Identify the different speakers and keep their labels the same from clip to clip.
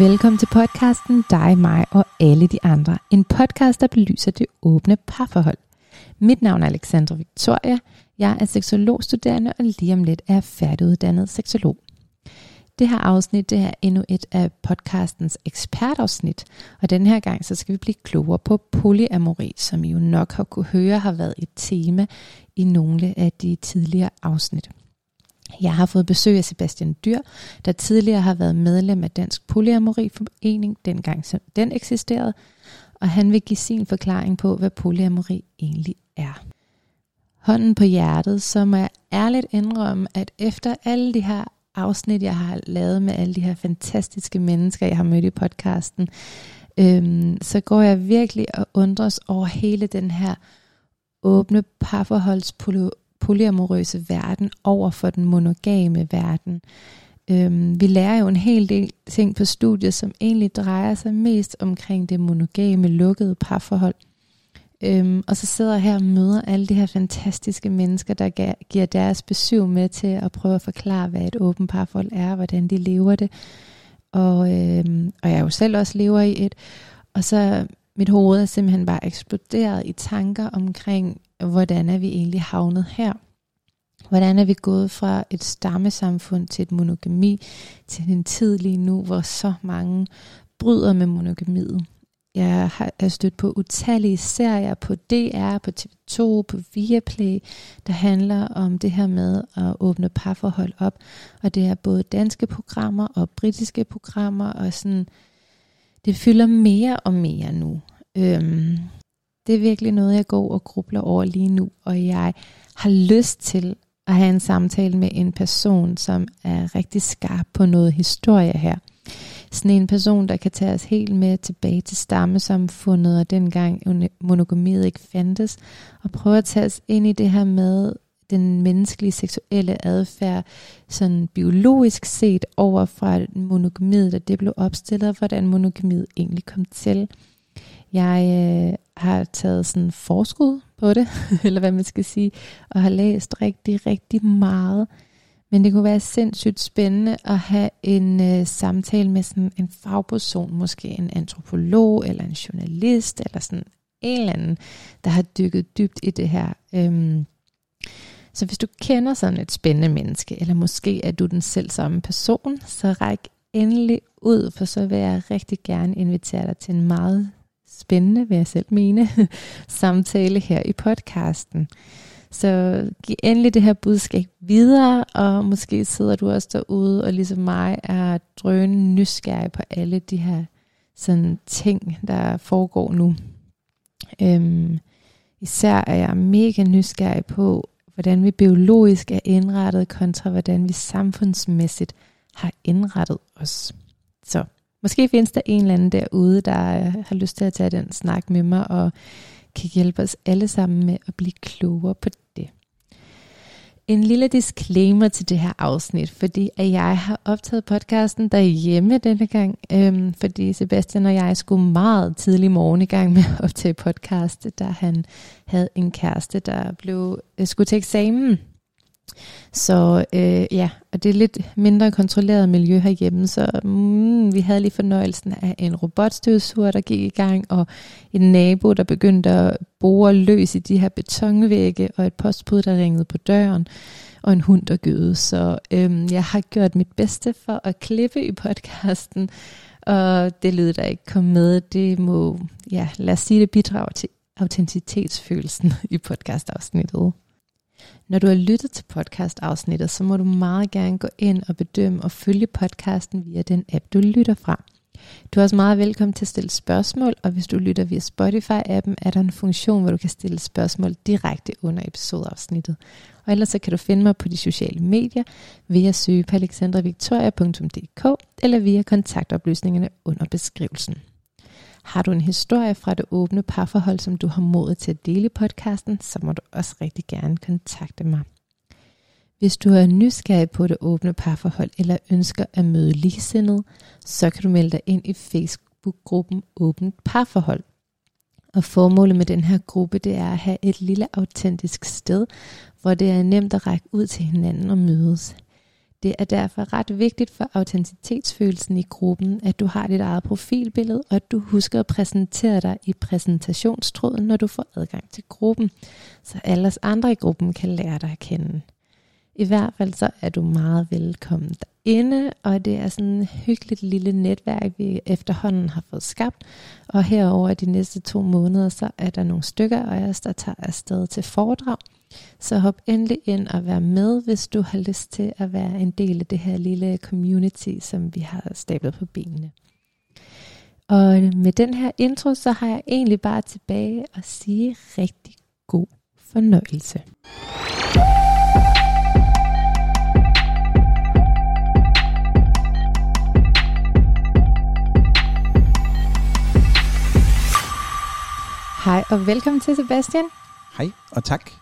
Speaker 1: Velkommen til podcasten Dig, mig og alle de andre. En podcast, der belyser det åbne parforhold. Mit navn er Alexandra Victoria. Jeg er seksologstuderende og lige om lidt er færdiguddannet seksolog. Det her afsnit det er endnu et af podcastens ekspertafsnit, og den her gang så skal vi blive klogere på polyamori, som I jo nok har kunne høre har været et tema i nogle af de tidligere afsnit. Jeg har fået besøg af Sebastian Dyr, der tidligere har været medlem af Dansk Polyamori Forening, dengang som den eksisterede, og han vil give sin forklaring på, hvad polyamori egentlig er. Hånden på hjertet, så må jeg ærligt indrømme, at efter alle de her afsnit, jeg har lavet med alle de her fantastiske mennesker, jeg har mødt i podcasten, øhm, så går jeg virkelig og undres over hele den her åbne parforholds polyamorøse verden over for den monogame verden. Øhm, vi lærer jo en hel del ting på studiet, som egentlig drejer sig mest omkring det monogame, lukkede parforhold. Øhm, og så sidder jeg her og møder alle de her fantastiske mennesker, der giver deres besøg med til at prøve at forklare, hvad et åbent parforhold er, hvordan de lever det. Og, øhm, og jeg jo selv også lever i et. Og så mit hoved er simpelthen bare eksploderet i tanker omkring, hvordan er vi egentlig havnet her? Hvordan er vi gået fra et stammesamfund til et monogami, til en tid lige nu, hvor så mange bryder med monogamiet? Jeg har stødt på utallige serier på DR, på TV2, på Viaplay, der handler om det her med at åbne parforhold op. Og det er både danske programmer og britiske programmer, og sådan, det fylder mere og mere nu. Øhm, det er virkelig noget, jeg går og grubler over lige nu, og jeg har lyst til at have en samtale med en person, som er rigtig skarp på noget historie her. Sådan en person, der kan tage os helt med tilbage til stammesamfundet, og dengang monogamiet ikke fandtes, og prøve at tage os ind i det her med den menneskelige seksuelle adfærd, sådan biologisk set over fra monogamiet, da det blev opstillet, og hvordan monogamiet egentlig kom til. Jeg øh, har taget sådan forskud på det, eller hvad man skal sige, og har læst rigtig, rigtig meget. Men det kunne være sindssygt spændende at have en øh, samtale med sådan en fagperson, måske en antropolog eller en journalist, eller sådan en eller anden, der har dykket dybt i det her. Øhm, så hvis du kender sådan et spændende menneske, eller måske er du den selv samme person, så ræk endelig ud, for så vil jeg rigtig gerne invitere dig til en meget spændende, vil jeg selv mene, samtale her i podcasten. Så giv endelig det her budskab videre, og måske sidder du også derude og ligesom mig er drønende nysgerrig på alle de her sådan ting, der foregår nu. Øhm, især er jeg mega nysgerrig på, hvordan vi biologisk er indrettet kontra hvordan vi samfundsmæssigt har indrettet os. Så Måske findes der en eller anden derude, der øh, har lyst til at tage den snak med mig, og kan hjælpe os alle sammen med at blive klogere på det. En lille disclaimer til det her afsnit, fordi at jeg har optaget podcasten derhjemme denne gang, øhm, fordi Sebastian og jeg skulle meget tidlig morgen i gang med at optage podcast, da han havde en kæreste, der blev, øh, skulle til eksamen. Så øh, ja, og det er lidt mindre kontrolleret miljø herhjemme, så mm, vi havde lige fornøjelsen af en robotstøvsuger, der gik i gang, og en nabo, der begyndte at bore løs i de her betonvægge, og et postbud, der ringede på døren, og en hund, der gøde. Så øh, jeg har gjort mit bedste for at klippe i podcasten, og det lyd, der ikke kom med, det må, ja, lad os sige, det bidrager til autenticitetsfølelsen i podcastafsnittet. Når du har lyttet til podcast-afsnittet, så må du meget gerne gå ind og bedømme og følge podcasten via den app, du lytter fra. Du er også meget velkommen til at stille spørgsmål, og hvis du lytter via Spotify-appen, er der en funktion, hvor du kan stille spørgsmål direkte under episodeafsnittet. Og ellers så kan du finde mig på de sociale medier ved at søge på alexandravictoria.dk eller via kontaktoplysningerne under beskrivelsen. Har du en historie fra det åbne parforhold, som du har modet til at dele i podcasten, så må du også rigtig gerne kontakte mig. Hvis du er nysgerrig på det åbne parforhold eller ønsker at møde ligesindede, så kan du melde dig ind i Facebook-gruppen Åbent Parforhold. Og formålet med den her gruppe, det er at have et lille autentisk sted, hvor det er nemt at række ud til hinanden og mødes. Det er derfor ret vigtigt for autenticitetsfølelsen i gruppen, at du har dit eget profilbillede, og at du husker at præsentere dig i præsentationstråden, når du får adgang til gruppen, så alle os andre i gruppen kan lære dig at kende. I hvert fald så er du meget velkommen derinde, og det er sådan et hyggeligt lille netværk, vi efterhånden har fået skabt. Og herover de næste to måneder, så er der nogle stykker af os, der tager afsted til foredrag. Så hop endelig ind og vær med, hvis du har lyst til at være en del af det her lille community, som vi har stablet på benene. Og med den her intro, så har jeg egentlig bare tilbage at sige rigtig god fornøjelse. Hej og velkommen til Sebastian.
Speaker 2: Hej og tak.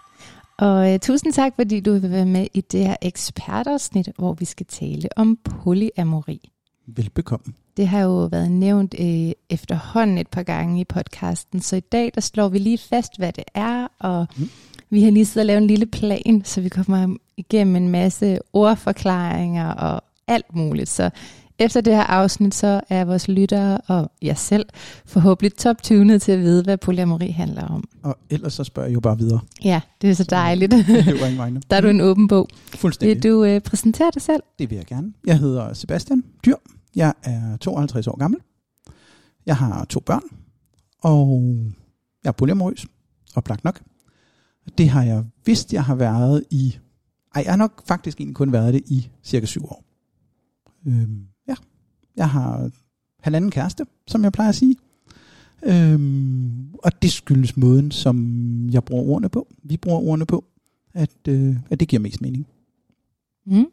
Speaker 1: Og uh, tusind tak, fordi du vil være med i det her ekspertafsnit, hvor vi skal tale om polyamori.
Speaker 2: Velbekomme.
Speaker 1: Det har jo været nævnt uh, efterhånden et par gange i podcasten, så i dag der slår vi lige fast, hvad det er, og mm. vi har lige siddet og lavet en lille plan, så vi kommer igennem en masse ordforklaringer og alt muligt. Så efter det her afsnit, så er vores lyttere og jeg selv forhåbentlig top-tunet til at vide, hvad polyamori handler om.
Speaker 2: Og ellers så spørger jeg jo bare videre.
Speaker 1: Ja, det er så dejligt. Der er du en åben bog.
Speaker 2: Fuldstændig.
Speaker 1: Vil du øh, præsentere dig selv?
Speaker 2: Det vil jeg gerne. Jeg hedder Sebastian Dyr. Jeg er 52 år gammel. Jeg har to børn. Og jeg er polyamorøs. Oplagt nok. Det har jeg vidst, jeg har været i... Ej, jeg har nok faktisk egentlig kun været det i cirka syv år. Øhm, jeg har halvanden kæreste, som jeg plejer at sige. Øhm, og det skyldes måden, som jeg bruger ordene på. Vi bruger ordene på, at, øh, at det giver mest mening.
Speaker 1: Mm.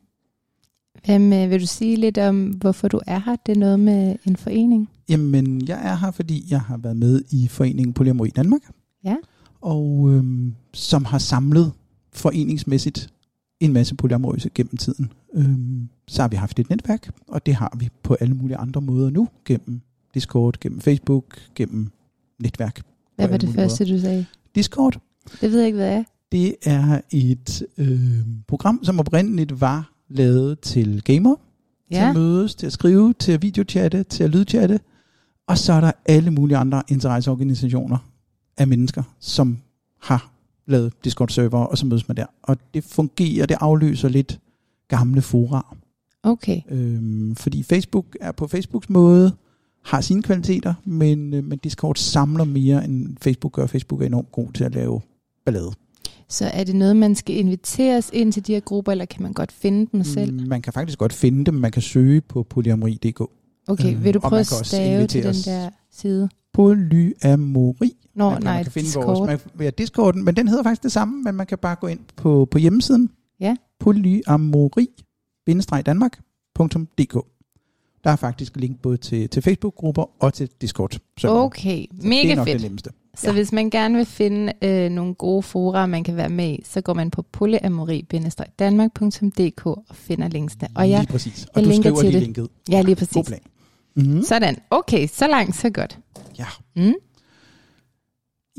Speaker 1: Hvem, øh, vil du sige lidt om, hvorfor du er her? Det er noget med en forening?
Speaker 2: Jamen, jeg er her, fordi jeg har været med i foreningen Polyamori Danmark.
Speaker 1: Ja.
Speaker 2: Og øhm, som har samlet foreningsmæssigt en masse polyamorøse gennem tiden. Øhm, så har vi haft et netværk, og det har vi på alle mulige andre måder nu, gennem Discord, gennem Facebook, gennem netværk.
Speaker 1: Hvad var det første, måder. du sagde?
Speaker 2: Discord.
Speaker 1: Det ved jeg ikke, hvad er.
Speaker 2: Det er et øh, program, som oprindeligt var lavet til gamer, ja. til at mødes, til at skrive, til at videochatte, til at lydchatte. Og så er der alle mulige andre interesseorganisationer af mennesker, som har lavet Discord-server, og så mødes man der. Og det fungerer, det afløser lidt gamle fora.
Speaker 1: Okay.
Speaker 2: Øhm, fordi Facebook er på Facebooks måde, har sine kvaliteter, men, øh, men Discord samler mere, end Facebook gør. Facebook er enormt god til at lave ballade.
Speaker 1: Så er det noget, man skal inviteres ind til de her grupper, eller kan man godt finde dem selv?
Speaker 2: Mm, man kan faktisk godt finde dem. Man kan søge på polyamori.dk.
Speaker 1: Okay, øh, vil du prøve at stave til den der side?
Speaker 2: Polyamori.
Speaker 1: Nå, man nej, man kan finde Discord. Vores,
Speaker 2: man, ja, Discorden, men den hedder faktisk det samme, men man kan bare gå ind på, på hjemmesiden.
Speaker 1: Ja.
Speaker 2: Polyamori-danmark.dk Der er faktisk link både til, til Facebook-grupper og til Discord.
Speaker 1: Så okay, mega det er nok fedt. Det nemmeste. Så ja. hvis man gerne vil finde øh, nogle gode fora, man kan være med i, så går man på polyamori-danmark.dk og finder linksene.
Speaker 2: Og jeg, lige præcis. Og jeg du skriver til lige det. linket.
Speaker 1: Ja, lige præcis. God plan. Mm-hmm. Sådan. Okay, så langt, så godt.
Speaker 2: Ja. Mm?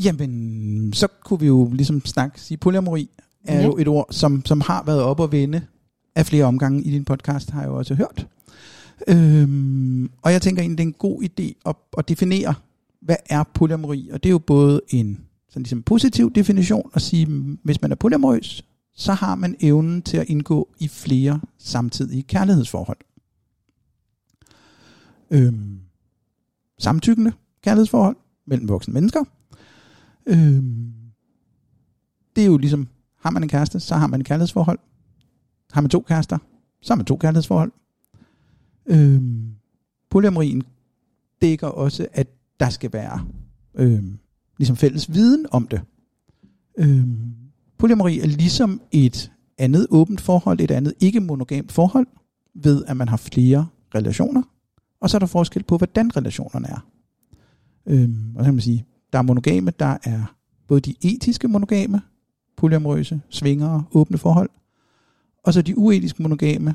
Speaker 2: Jamen, så kunne vi jo ligesom snakke, sige polyamori er ja. jo et ord, som, som har været op og vende af flere omgange i din podcast, har jeg jo også hørt. Øhm, og jeg tænker egentlig, det er en god idé at, at definere, hvad er polyamori? Og det er jo både en sådan ligesom positiv definition at sige, hvis man er polyamorøs, så har man evnen til at indgå i flere samtidige kærlighedsforhold. Øhm, samtykkende kærlighedsforhold mellem voksne mennesker. Øhm, det er jo ligesom, har man en kæreste, så har man et kærlighedsforhold. Har man to kærester, så har man to kærlighedsforhold. Øhm, polyamorien dækker også, at der skal være øhm, ligesom fælles viden om det. Øhm, polyamori er ligesom et andet åbent forhold, et andet ikke monogamt forhold, ved at man har flere relationer, og så er der forskel på, hvordan relationerne er. Øhm, og så kan man sige, der er monogame, der er både de etiske monogame, polyamorøse, svingere, åbne forhold, og så de uetiske monogame,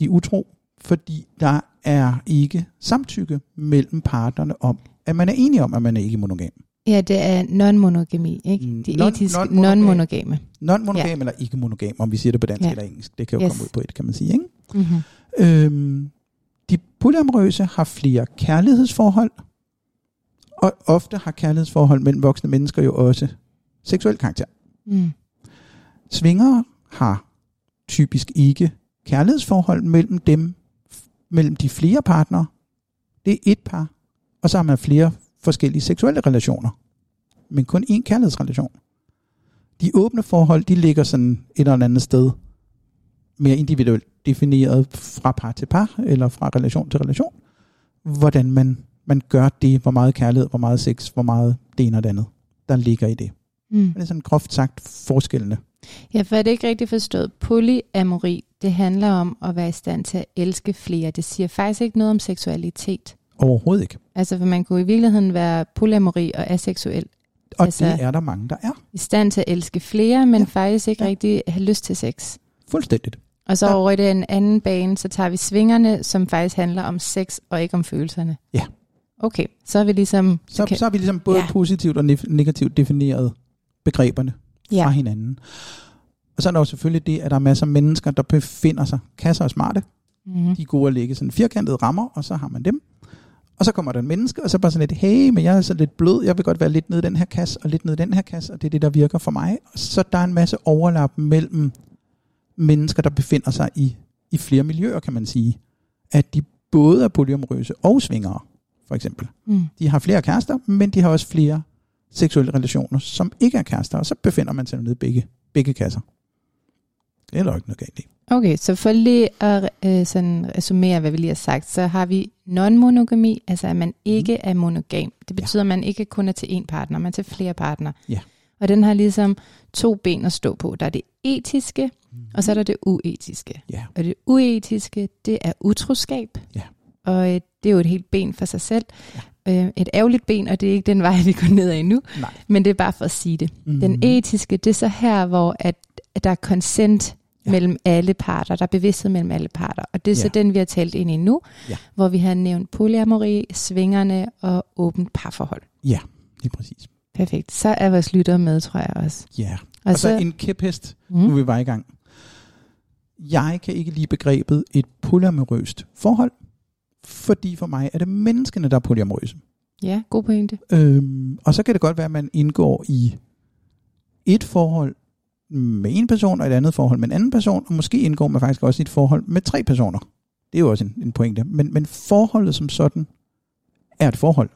Speaker 2: de utro, fordi der er ikke samtykke mellem parterne om, at man er enige om, at man er ikke monogam.
Speaker 1: Ja, det er non-monogami, ikke?
Speaker 2: Mm,
Speaker 1: De
Speaker 2: non-
Speaker 1: etiske
Speaker 2: non-monogam.
Speaker 1: non-monogame.
Speaker 2: Non-monogam ja. eller ikke monogam, om vi siger det på dansk
Speaker 1: Ja.
Speaker 2: eller engelsk. Det kan jo
Speaker 1: yes.
Speaker 2: komme ud på et, kan man sige. Ikke?
Speaker 1: Mm-hmm.
Speaker 2: Øhm, de polyamorøse har flere kærlighedsforhold, og ofte har kærlighedsforhold mellem voksne mennesker jo også seksuel karakter.
Speaker 1: Mm.
Speaker 2: Svingere har typisk ikke kærlighedsforhold mellem dem, mellem de flere partnere. Det er et par, og så har man flere forskellige seksuelle relationer, men kun én kærlighedsrelation. De åbne forhold, de ligger sådan et eller andet sted, mere individuelt defineret fra par til par, eller fra relation til relation, hvordan man, man gør det, hvor meget kærlighed, hvor meget sex, hvor meget det ene og det andet, der ligger i det.
Speaker 1: Mm.
Speaker 2: Det er sådan groft sagt forskellene.
Speaker 1: Ja, for er det ikke rigtigt forstået? Polyamori, det handler om at være i stand til at elske flere. Det siger faktisk ikke noget om seksualitet.
Speaker 2: Overhovedet ikke.
Speaker 1: Altså, for man kunne i virkeligheden være polyamori og aseksuel.
Speaker 2: Og
Speaker 1: Altså-
Speaker 2: det er der mange, der er.
Speaker 1: I stand til at elske flere, men ja. Faktisk ikke. Ja. rigtig have lyst til sex.
Speaker 2: Fuldstændigt.
Speaker 1: Og så
Speaker 2: Ja.
Speaker 1: over i den anden bane, så tager vi svingerne, som faktisk handler om sex og ikke om følelserne.
Speaker 2: Ja.
Speaker 1: Okay, så er vi ligesom...
Speaker 2: Så,
Speaker 1: okay.
Speaker 2: så har vi ligesom både
Speaker 1: Ja.
Speaker 2: positivt og negativt defineret begreberne
Speaker 1: Ja.
Speaker 2: fra hinanden. Og så er der jo selvfølgelig det, at der er masser af mennesker, der befinder sig kasser og smarte.
Speaker 1: Mm-hmm.
Speaker 2: De er gode at lægge sådan firkantede rammer, og så har man dem. Og så kommer der en menneske, og så bare sådan lidt, hey, men jeg er så lidt blød, jeg vil godt være lidt nede i den her kasse, og lidt nede i den her kasse, og det er det, der virker for mig. Så der er en masse overlap mellem mennesker, der befinder sig i, i flere miljøer, kan man sige. At de både er polyamorøse og svingere, for eksempel.
Speaker 1: Mm.
Speaker 2: De har flere kærester, men de har også flere seksuelle relationer, som ikke er kærester, og så befinder man sig nede i begge, begge kasser. Det er der ikke noget galt i.
Speaker 1: Okay, så for lige at øh, sådan resumere, hvad vi lige har sagt, så har vi non-monogami, altså at man ikke er monogam. Det betyder, at man ikke kun er til én partner, man er til flere partner.
Speaker 2: Ja.
Speaker 1: Og den har ligesom to ben at stå på. Der er det etiske, og så er der det uetiske.
Speaker 2: Ja.
Speaker 1: Og det uetiske, det er utroskab.
Speaker 2: Ja.
Speaker 1: Og øh, det er jo et helt ben for sig selv. Ja. Øh, et ærgerligt ben, og det er ikke den vej, vi går ned ad nu.
Speaker 2: Nej.
Speaker 1: Men det er bare for at sige det.
Speaker 2: Mm.
Speaker 1: Den etiske, det er så her, hvor at, at der er consent ja. Mellem alle parter. Der er bevidsthed mellem alle parter. Og det er så
Speaker 2: Ja.
Speaker 1: den, vi har talt ind i nu,
Speaker 2: Ja.
Speaker 1: hvor vi har nævnt polyamori, svingerne og åbent parforhold.
Speaker 2: Ja, lige præcis.
Speaker 1: Perfekt. Så er vores lyttere med, tror jeg også.
Speaker 2: Ja.
Speaker 1: Og,
Speaker 2: Og så en kæphest, nu er
Speaker 1: mm,
Speaker 2: vi bare i gang. Jeg kan ikke lide begrebet et polyamorøst forhold, fordi for mig er det menneskene, der er polyamorøse.
Speaker 1: ja, god pointe.
Speaker 2: Øhm, og så kan det godt være, at man indgår i et forhold med en person, og et andet forhold med en anden person, og måske indgår man faktisk også i et forhold med tre personer. Det er jo også en, en pointe. Men, men forholdet som sådan er et forhold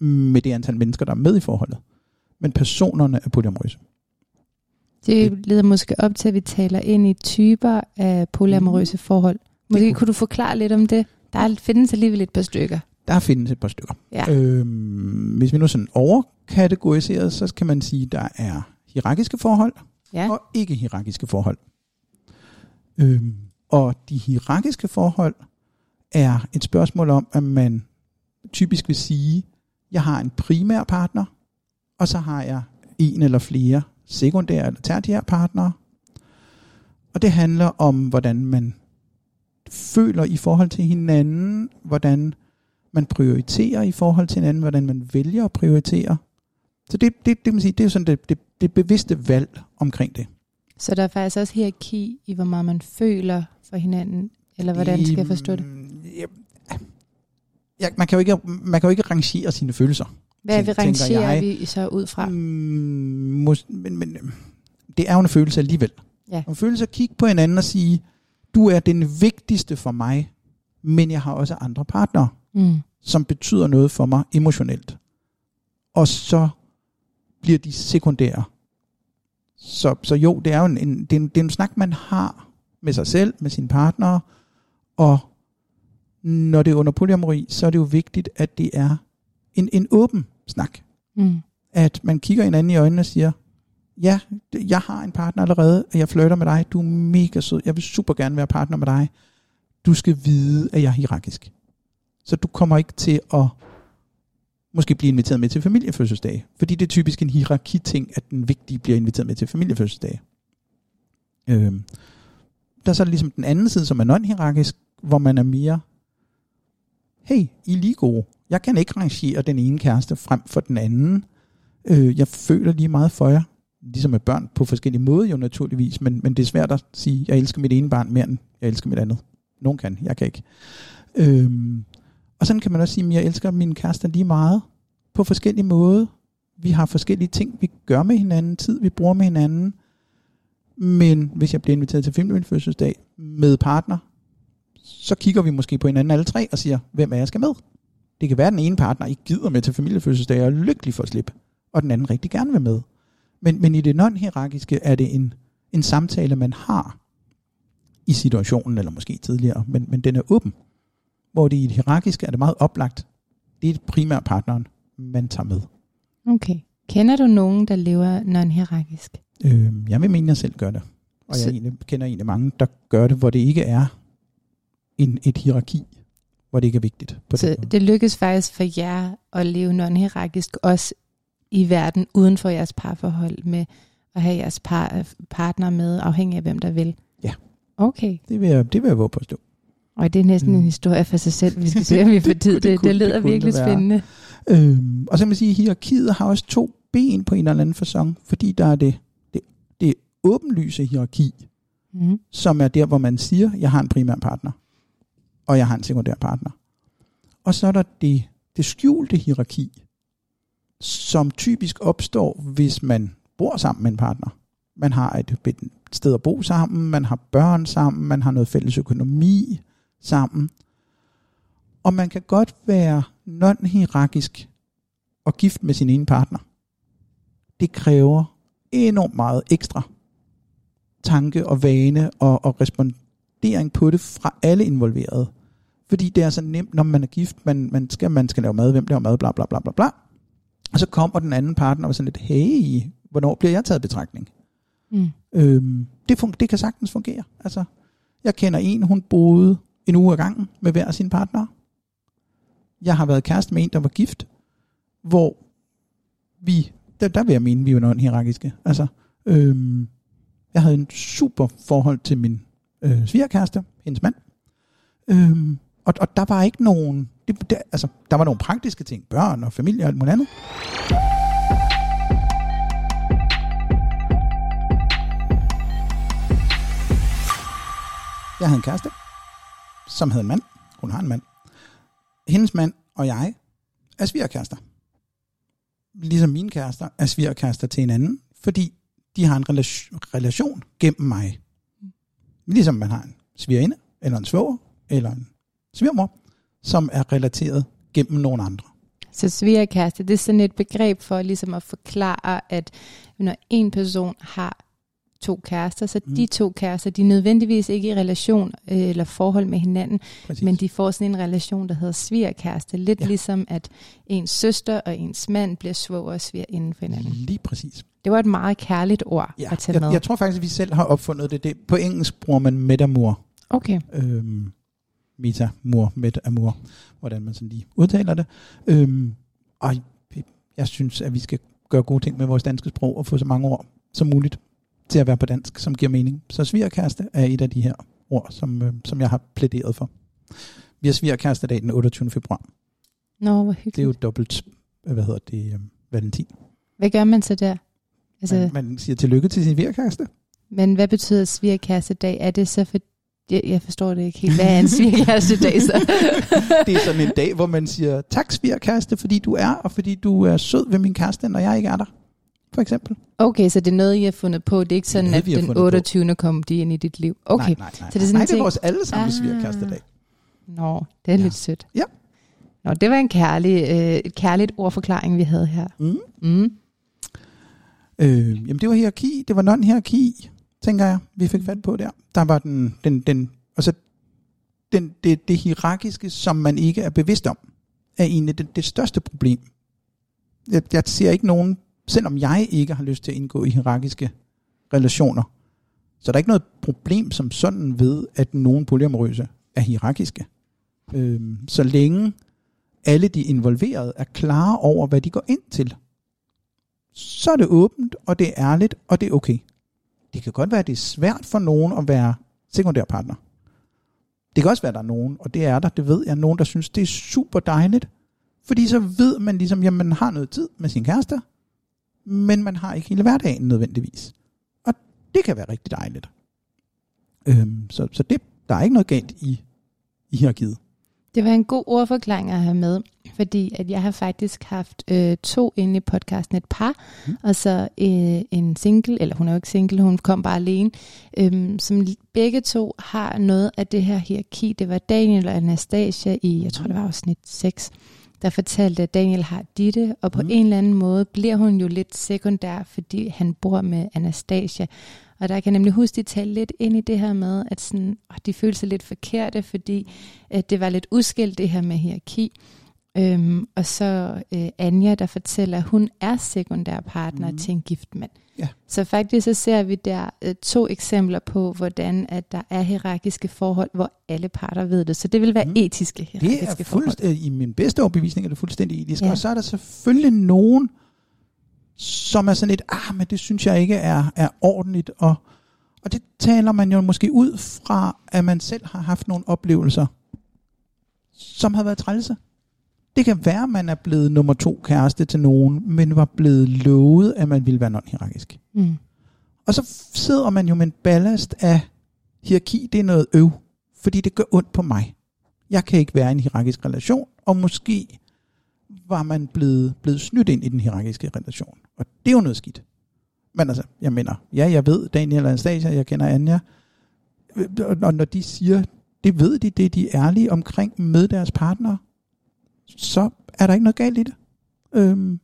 Speaker 2: med det antal mennesker, der er med i forholdet. Men personerne er polyamorøse.
Speaker 1: Det leder måske op til, at vi taler ind i typer af polyamorøse forhold. Måske
Speaker 2: kunne-
Speaker 1: kunne du forklare lidt om det? Der er, findes alligevel et par stykker.
Speaker 2: Der findes et par stykker.
Speaker 1: Ja.
Speaker 2: Øhm, hvis vi nu sådan overkategoriseret, så kan man sige, at der er hierarkiske forhold
Speaker 1: Ja.
Speaker 2: og ikke hierarkiske forhold. Øhm, og de hierarkiske forhold er et spørgsmål om, at man typisk vil sige, jeg har en primær partner, og så har jeg en eller flere sekundære eller tertiære partnere. Og det handler om, hvordan man føler i forhold til hinanden, hvordan man prioriterer i forhold til hinanden, hvordan man vælger at prioritere. Så det, det, det, man sige, det er sådan det, det, det bevidste valg omkring det.
Speaker 1: Så der er faktisk også hierarki i, hvor meget man føler for hinanden, eller hvordan skal jeg forstå det?
Speaker 2: Ja, man, kan jo ikke, man kan jo ikke rangere sine følelser.
Speaker 1: Hvad vi
Speaker 2: tænker
Speaker 1: rangerer
Speaker 2: jeg.
Speaker 1: vi så ud fra?
Speaker 2: Mm, mås- men, men det er jo en følelse alligevel.
Speaker 1: Ja.
Speaker 2: En følelse at kigge på hinanden og sige, du er den vigtigste for mig, men jeg har også andre partnere,
Speaker 1: Mm.
Speaker 2: som betyder noget for mig emotionelt. Og så bliver de sekundære. Så, så jo, det er jo en, en, det er en, det er en snak, man har med sig selv, med sine partnere, og når det er under polyamori, så er det jo vigtigt, at det er en, en åben snak.
Speaker 1: Mm.
Speaker 2: At man kigger hinanden i øjnene og siger, ja, jeg har en partner allerede, og jeg flytter med dig, du er mega sød, jeg vil super gerne være partner med dig. Du skal vide, at jeg er hierarkisk. Så du kommer ikke til at måske blive inviteret med til familiefødselsdag. Fordi det er typisk en hierarki-ting, at den vigtige bliver inviteret med til familiefødselsdag. Øhm, der er så ligesom den anden side, som er non-hierarkisk, hvor man er mere, hey, I er lige gode. Jeg kan ikke rangere den ene kæreste frem for den anden. Øh, jeg føler lige meget for jer, ligesom med børn på forskellige måder jo naturligvis, men, men det er svært at sige, jeg elsker mit ene barn mere end jeg elsker mit andet. Nogen kan, jeg kan ikke. Øhm, og sådan kan man også sige, at jeg elsker min kæreste lige meget på forskellige måder. Vi har forskellige ting, vi gør med hinanden, tid vi bruger med hinanden. Men hvis jeg bliver inviteret til film fødselsdag med partner, så kigger vi måske på hinanden alle tre og siger, hvem er jeg skal med? Det kan være, at den ene partner ikke gider med til familiefødselsdag og er lykkelig for at slippe, og den anden rigtig gerne vil med. Men, men i det non-hierarkiske er det en, en samtale, man har i situationen, eller måske tidligere, men, men den er åben. Hvor det i det hierarkiske er det meget oplagt. Det er primært partneren, man tager med.
Speaker 1: Okay. Kender du nogen, der lever non-hierarkisk?
Speaker 2: Øh, jeg vil mene, at jeg selv gør det. Og jeg egentlig, kender egentlig mange, der gør det, hvor det ikke er en, et hierarki, hvor det ikke er vigtigt. På
Speaker 1: Så
Speaker 2: måde.
Speaker 1: det lykkes faktisk for jer at leve non-hierarkisk også i verden uden for jeres parforhold med at have jeres par, partner med, afhængig af hvem der vil?
Speaker 2: Ja.
Speaker 1: Okay.
Speaker 2: Det vil jeg, det vil jeg våge på at stå.
Speaker 1: Og det er næsten
Speaker 2: Mm.
Speaker 1: en historie for sig selv. Vi skal se, om vi får
Speaker 2: Det
Speaker 1: tid. Det,
Speaker 2: det kunne-
Speaker 1: det lyder virkelig
Speaker 2: det være.
Speaker 1: spændende.
Speaker 2: Øhm, og så kan man sige, at hierarkiet har også to ben på en eller anden fasong, fordi der er det, det, det åbenlyse hierarki,
Speaker 1: Mm.
Speaker 2: som er der, hvor man siger, jeg har en primær partner, og jeg har en sekundær partner. Og så er der det, det skjulte hierarki, som typisk opstår, hvis man bor sammen med en partner. Man har et, sted at bo sammen, man har børn sammen, man har noget fælles økonomi sammen. Og man kan godt være non-hierarkisk og gift med sin ene partner. Det kræver enormt meget ekstra tanke og vane og, og respondering på det fra alle involverede. Fordi det er så nemt, når man er gift, man, man, skal, man skal lave mad, hvem laver mad, bla bla bla bla bla. Og så kommer den anden partner og sådan lidt, hey, hvornår bliver jeg taget betragtning?
Speaker 1: Mm.
Speaker 2: Øhm, det, fun- det kan sagtens fungere. Altså, jeg kender en, hun boede en uge ad gangen med hver af sine partnere. Jeg har været kæreste med en, der var gift, hvor vi, der, der vil jeg mene, vi var noget hierarkiske. Altså, øhm, jeg havde en super forhold til min øh, svigerkæreste, hendes mand. Øhm, og, og der var ikke nogen, det, der, altså, der var nogle praktiske ting, børn og familie og alt muligt andet. Jeg havde en kæreste, som havde en mand. Hun har en mand. Hendes mand og jeg er svigerkærester. Ligesom mine kærester er svigerkærester til hinanden, fordi de har en relation, relation gennem mig. Ligesom man har en svigerinde, eller en svoger, eller en svigermor, som er relateret gennem nogle andre.
Speaker 1: Så svigerkæreste, det er sådan et begreb for ligesom at forklare, at når en person har to kærester, så
Speaker 2: Mm.
Speaker 1: de to kærester, de er nødvendigvis ikke i relation øh, eller forhold med hinanden,
Speaker 2: Præcis.
Speaker 1: men de får sådan en relation, der hedder svigerkæreste. Lidt
Speaker 2: Ja.
Speaker 1: ligesom, at ens søster og ens mand bliver svoger og sviger inden for hinanden.
Speaker 2: Lige præcis.
Speaker 1: Det var et meget kærligt ord
Speaker 2: Ja,
Speaker 1: at tage med.
Speaker 2: jeg, jeg tror faktisk, at vi selv har opfundet det. det på engelsk bruger man metamor.
Speaker 1: Okay.
Speaker 2: øhm, metamor, metamor, hvordan man sådan lige udtaler det. Øhm, og jeg synes, at vi skal gøre gode ting med vores danske sprog og få så mange ord som muligt til at være på dansk, som giver mening. Så svigerkæreste er et af de her ord, som, øh, som jeg har plæderet for. Vi har svigerkæreste dag den 28. februar.
Speaker 1: Nå, hvor
Speaker 2: Det er jo
Speaker 1: hyggeligt.
Speaker 2: dobbelt, øh, hvad hedder det, øh, valentin.
Speaker 1: Hvad gør man så der? Altså,
Speaker 2: Man, man siger tillykke til sin svigerkæreste.
Speaker 1: Men hvad betyder svigerkærestedag? Er det så for... Jeg, jeg forstår det ikke helt. Hvad er en svigerkærestedag så?
Speaker 2: det er sådan en dag, hvor man siger, tak svigerkæreste, fordi du er, og fordi du er sød ved min kæreste, når jeg ikke er der. For eksempel.
Speaker 1: Okay, så det er noget, I har fundet på. Det er ikke sådan,
Speaker 2: noget,
Speaker 1: at
Speaker 2: vi har
Speaker 1: den
Speaker 2: fundet på.
Speaker 1: 28. kom de ind i dit liv. Okay.
Speaker 2: Nej, nej, nej.
Speaker 1: Så det er sådan
Speaker 2: nej, det er vores allesammen
Speaker 1: Ah.
Speaker 2: svigerkærestedag.
Speaker 1: Nå, det er
Speaker 2: Ja.
Speaker 1: lidt sødt.
Speaker 2: Ja.
Speaker 1: Nå, det var en kærlig, øh, et kærligt ordforklaring, vi havde her.
Speaker 2: Mm.
Speaker 1: Mm.
Speaker 2: Øh, jamen det var hierarki, det var non-hierarki, tænker jeg, vi fik fat på der. Der var den, den, den altså den, det, det hierarkiske, som man ikke er bevidst om, er egentlig det, det største problem. Jeg, jeg ser ikke nogen, selvom jeg ikke har lyst til at indgå i hierarkiske relationer, så der er ikke noget problem som sådan ved, at nogen polyamorøse er hierarkiske. Øhm, så længe alle de involverede er klare over, hvad de går ind til, så er det åbent, og det er ærligt, og det er okay. Det kan godt være, at det er svært for nogen at være sekundær partner. Det kan også være, at der er nogen, og det er der, det ved jeg, nogen, der synes, det er super dejligt. Fordi så ved man ligesom, jamen man har noget tid med sin kæreste, men man har ikke hele hverdagen nødvendigvis. Og det kan være rigtig dejligt. Øhm, så så det, der er ikke noget galt i, i hierarkiet.
Speaker 1: Det var en god ordforklaring at have med, fordi at jeg har faktisk haft øh, to inde i podcasten, et par, mm. og så øh, en single, eller hun er jo ikke single, hun kom bare alene, øh, som begge to har noget af det her hierarki. Det var Daniel og Anastasia i, jeg tror det var afsnit 6, der fortalte, at Daniel har Ditte, og på mm. en eller anden måde bliver hun jo lidt sekundær, fordi han bor med Anastasia. Og der kan jeg nemlig huske, at de talte lidt ind i det her med, at sådan, åh, de følte sig lidt forkerte, fordi at det var lidt udskilt det her med hierarki. Øhm, og så øh, Anja, der fortæller, at hun er sekundær partner mm. til en gift mand.
Speaker 2: Ja.
Speaker 1: Så faktisk så ser vi der øh, to eksempler på, hvordan at der er hierarkiske forhold, hvor alle parter ved det. Så det vil være mm. etiske hierarkiske
Speaker 2: det er
Speaker 1: forhold.
Speaker 2: I min bedste overbevisning er det fuldstændig etisk. Ja. Og så er der selvfølgelig nogen, som er sådan et, ah, men det synes jeg ikke er, er ordentligt. Og, og det taler man jo måske ud fra, at man selv har haft nogle oplevelser, som har været trælse. Det kan være, at man er blevet nummer to kæreste til nogen, men var blevet lovet, at man ville være non-hierarkisk.
Speaker 1: Mm.
Speaker 2: Og så sidder man jo med en ballast af hierarki, det er noget øv, fordi det gør ondt på mig. Jeg kan ikke være i en hierarkisk relation, og måske var man blevet, blevet snydt ind i den hierarkiske relation. Og det er jo noget skidt. Men altså, jeg mener, ja, jeg ved Daniel Anastasia, jeg kender Anja, og når de siger, det ved de, det er de ærlige omkring med deres partner, så er der ikke noget galt i det. Øhm,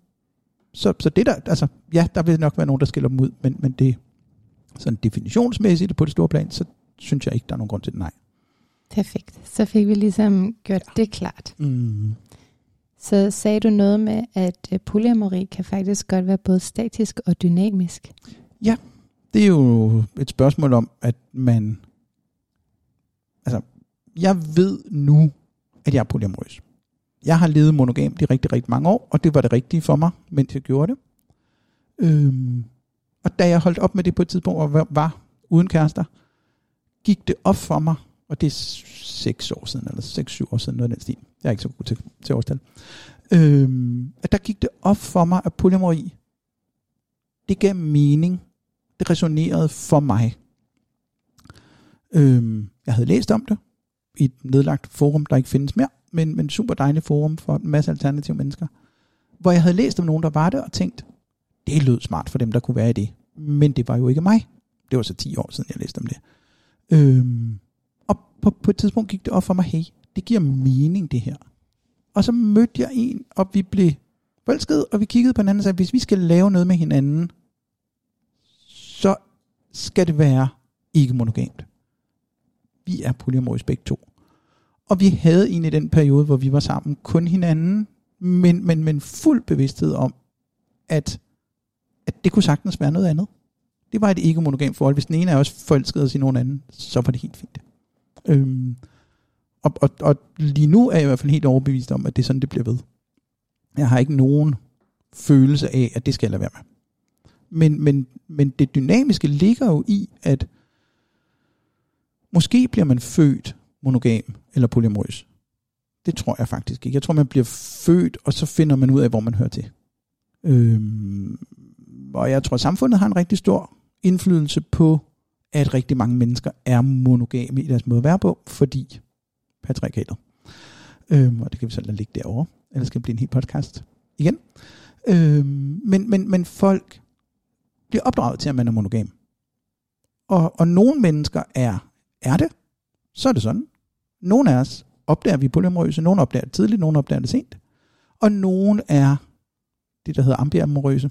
Speaker 2: så, så det der, altså, ja, der vil nok være nogen, der skiller dem ud, men, men det sådan definitionsmæssigt på det store plan, så synes jeg ikke, der er nogen grund til det, nej.
Speaker 1: Perfekt. Så fik vi ligesom gjort ja. det klart.
Speaker 2: Mm.
Speaker 1: Så sagde du noget med, at øh, polyamori kan faktisk godt være både statisk og dynamisk.
Speaker 2: Ja, det er jo et spørgsmål om, at man... Altså, jeg ved nu, at jeg er polyamorøs. Jeg har levet monogamt i rigtig, rigtig mange år, og det var det rigtige for mig, mens jeg gjorde det. Øhm, og da jeg holdt op med det på et tidspunkt, og var, var uden kærester, gik det op for mig, og det er 6 år siden, eller seks-syv år siden, noget af den stil. Jeg er ikke så god til, til årstal. Øhm, at der gik det op for mig, at polyamori, det gav mening. Det resonerede for mig. Øhm, jeg havde læst om det i et nedlagt forum, der ikke findes mere, men, men super dejligt forum for en masse alternative mennesker, hvor jeg havde læst om nogen, der var det, og tænkt, det lød smart for dem, der kunne være i det. Men det var jo ikke mig. Det var så 10 år siden, jeg læste om det. Øhm, og på, på et tidspunkt gik det op for mig, hey, det giver mening det her. Og så mødte jeg en, og vi blev forelskede, og vi kiggede på hinanden og sagde, hvis vi skal lave noget med hinanden, så skal det være ikke monogamt. Vi er polyamoriske begge to. Og vi havde egentlig den periode, hvor vi var sammen kun hinanden, men, men, men fuld bevidsthed om, at, at det kunne sagtens være noget andet. Det var et ikke monogamt forhold. Hvis den ene af os forelskede sig i nogen anden, så var det helt fint. Øhm, og, og, og lige nu er jeg i hvert fald helt overbevist om, at det er sådan, det bliver ved. Jeg har ikke nogen følelse af, at det skal jeg lade være med. Men, men, men det dynamiske ligger jo i, at måske bliver man født monogam eller polyamorøs. Det tror jeg faktisk ikke. Jeg tror, man bliver født, og så finder man ud af, hvor man hører til. Øhm, og jeg tror, samfundet har en rigtig stor indflydelse på, at rigtig mange mennesker er monogame i deres måde at være på, fordi patriarkatet. Øhm, og det kan vi så lade ligge derovre, ellers skal det blive en helt podcast igen. Øhm, men, men, men folk bliver opdraget til, at man er monogam. Og, og nogle mennesker er, er det, så er det sådan. Nogle af os opdager vi polyamorøse, nogle opdager det tidligt, nogle opdager det sent. Og nogle er det, der hedder ambiamorøse,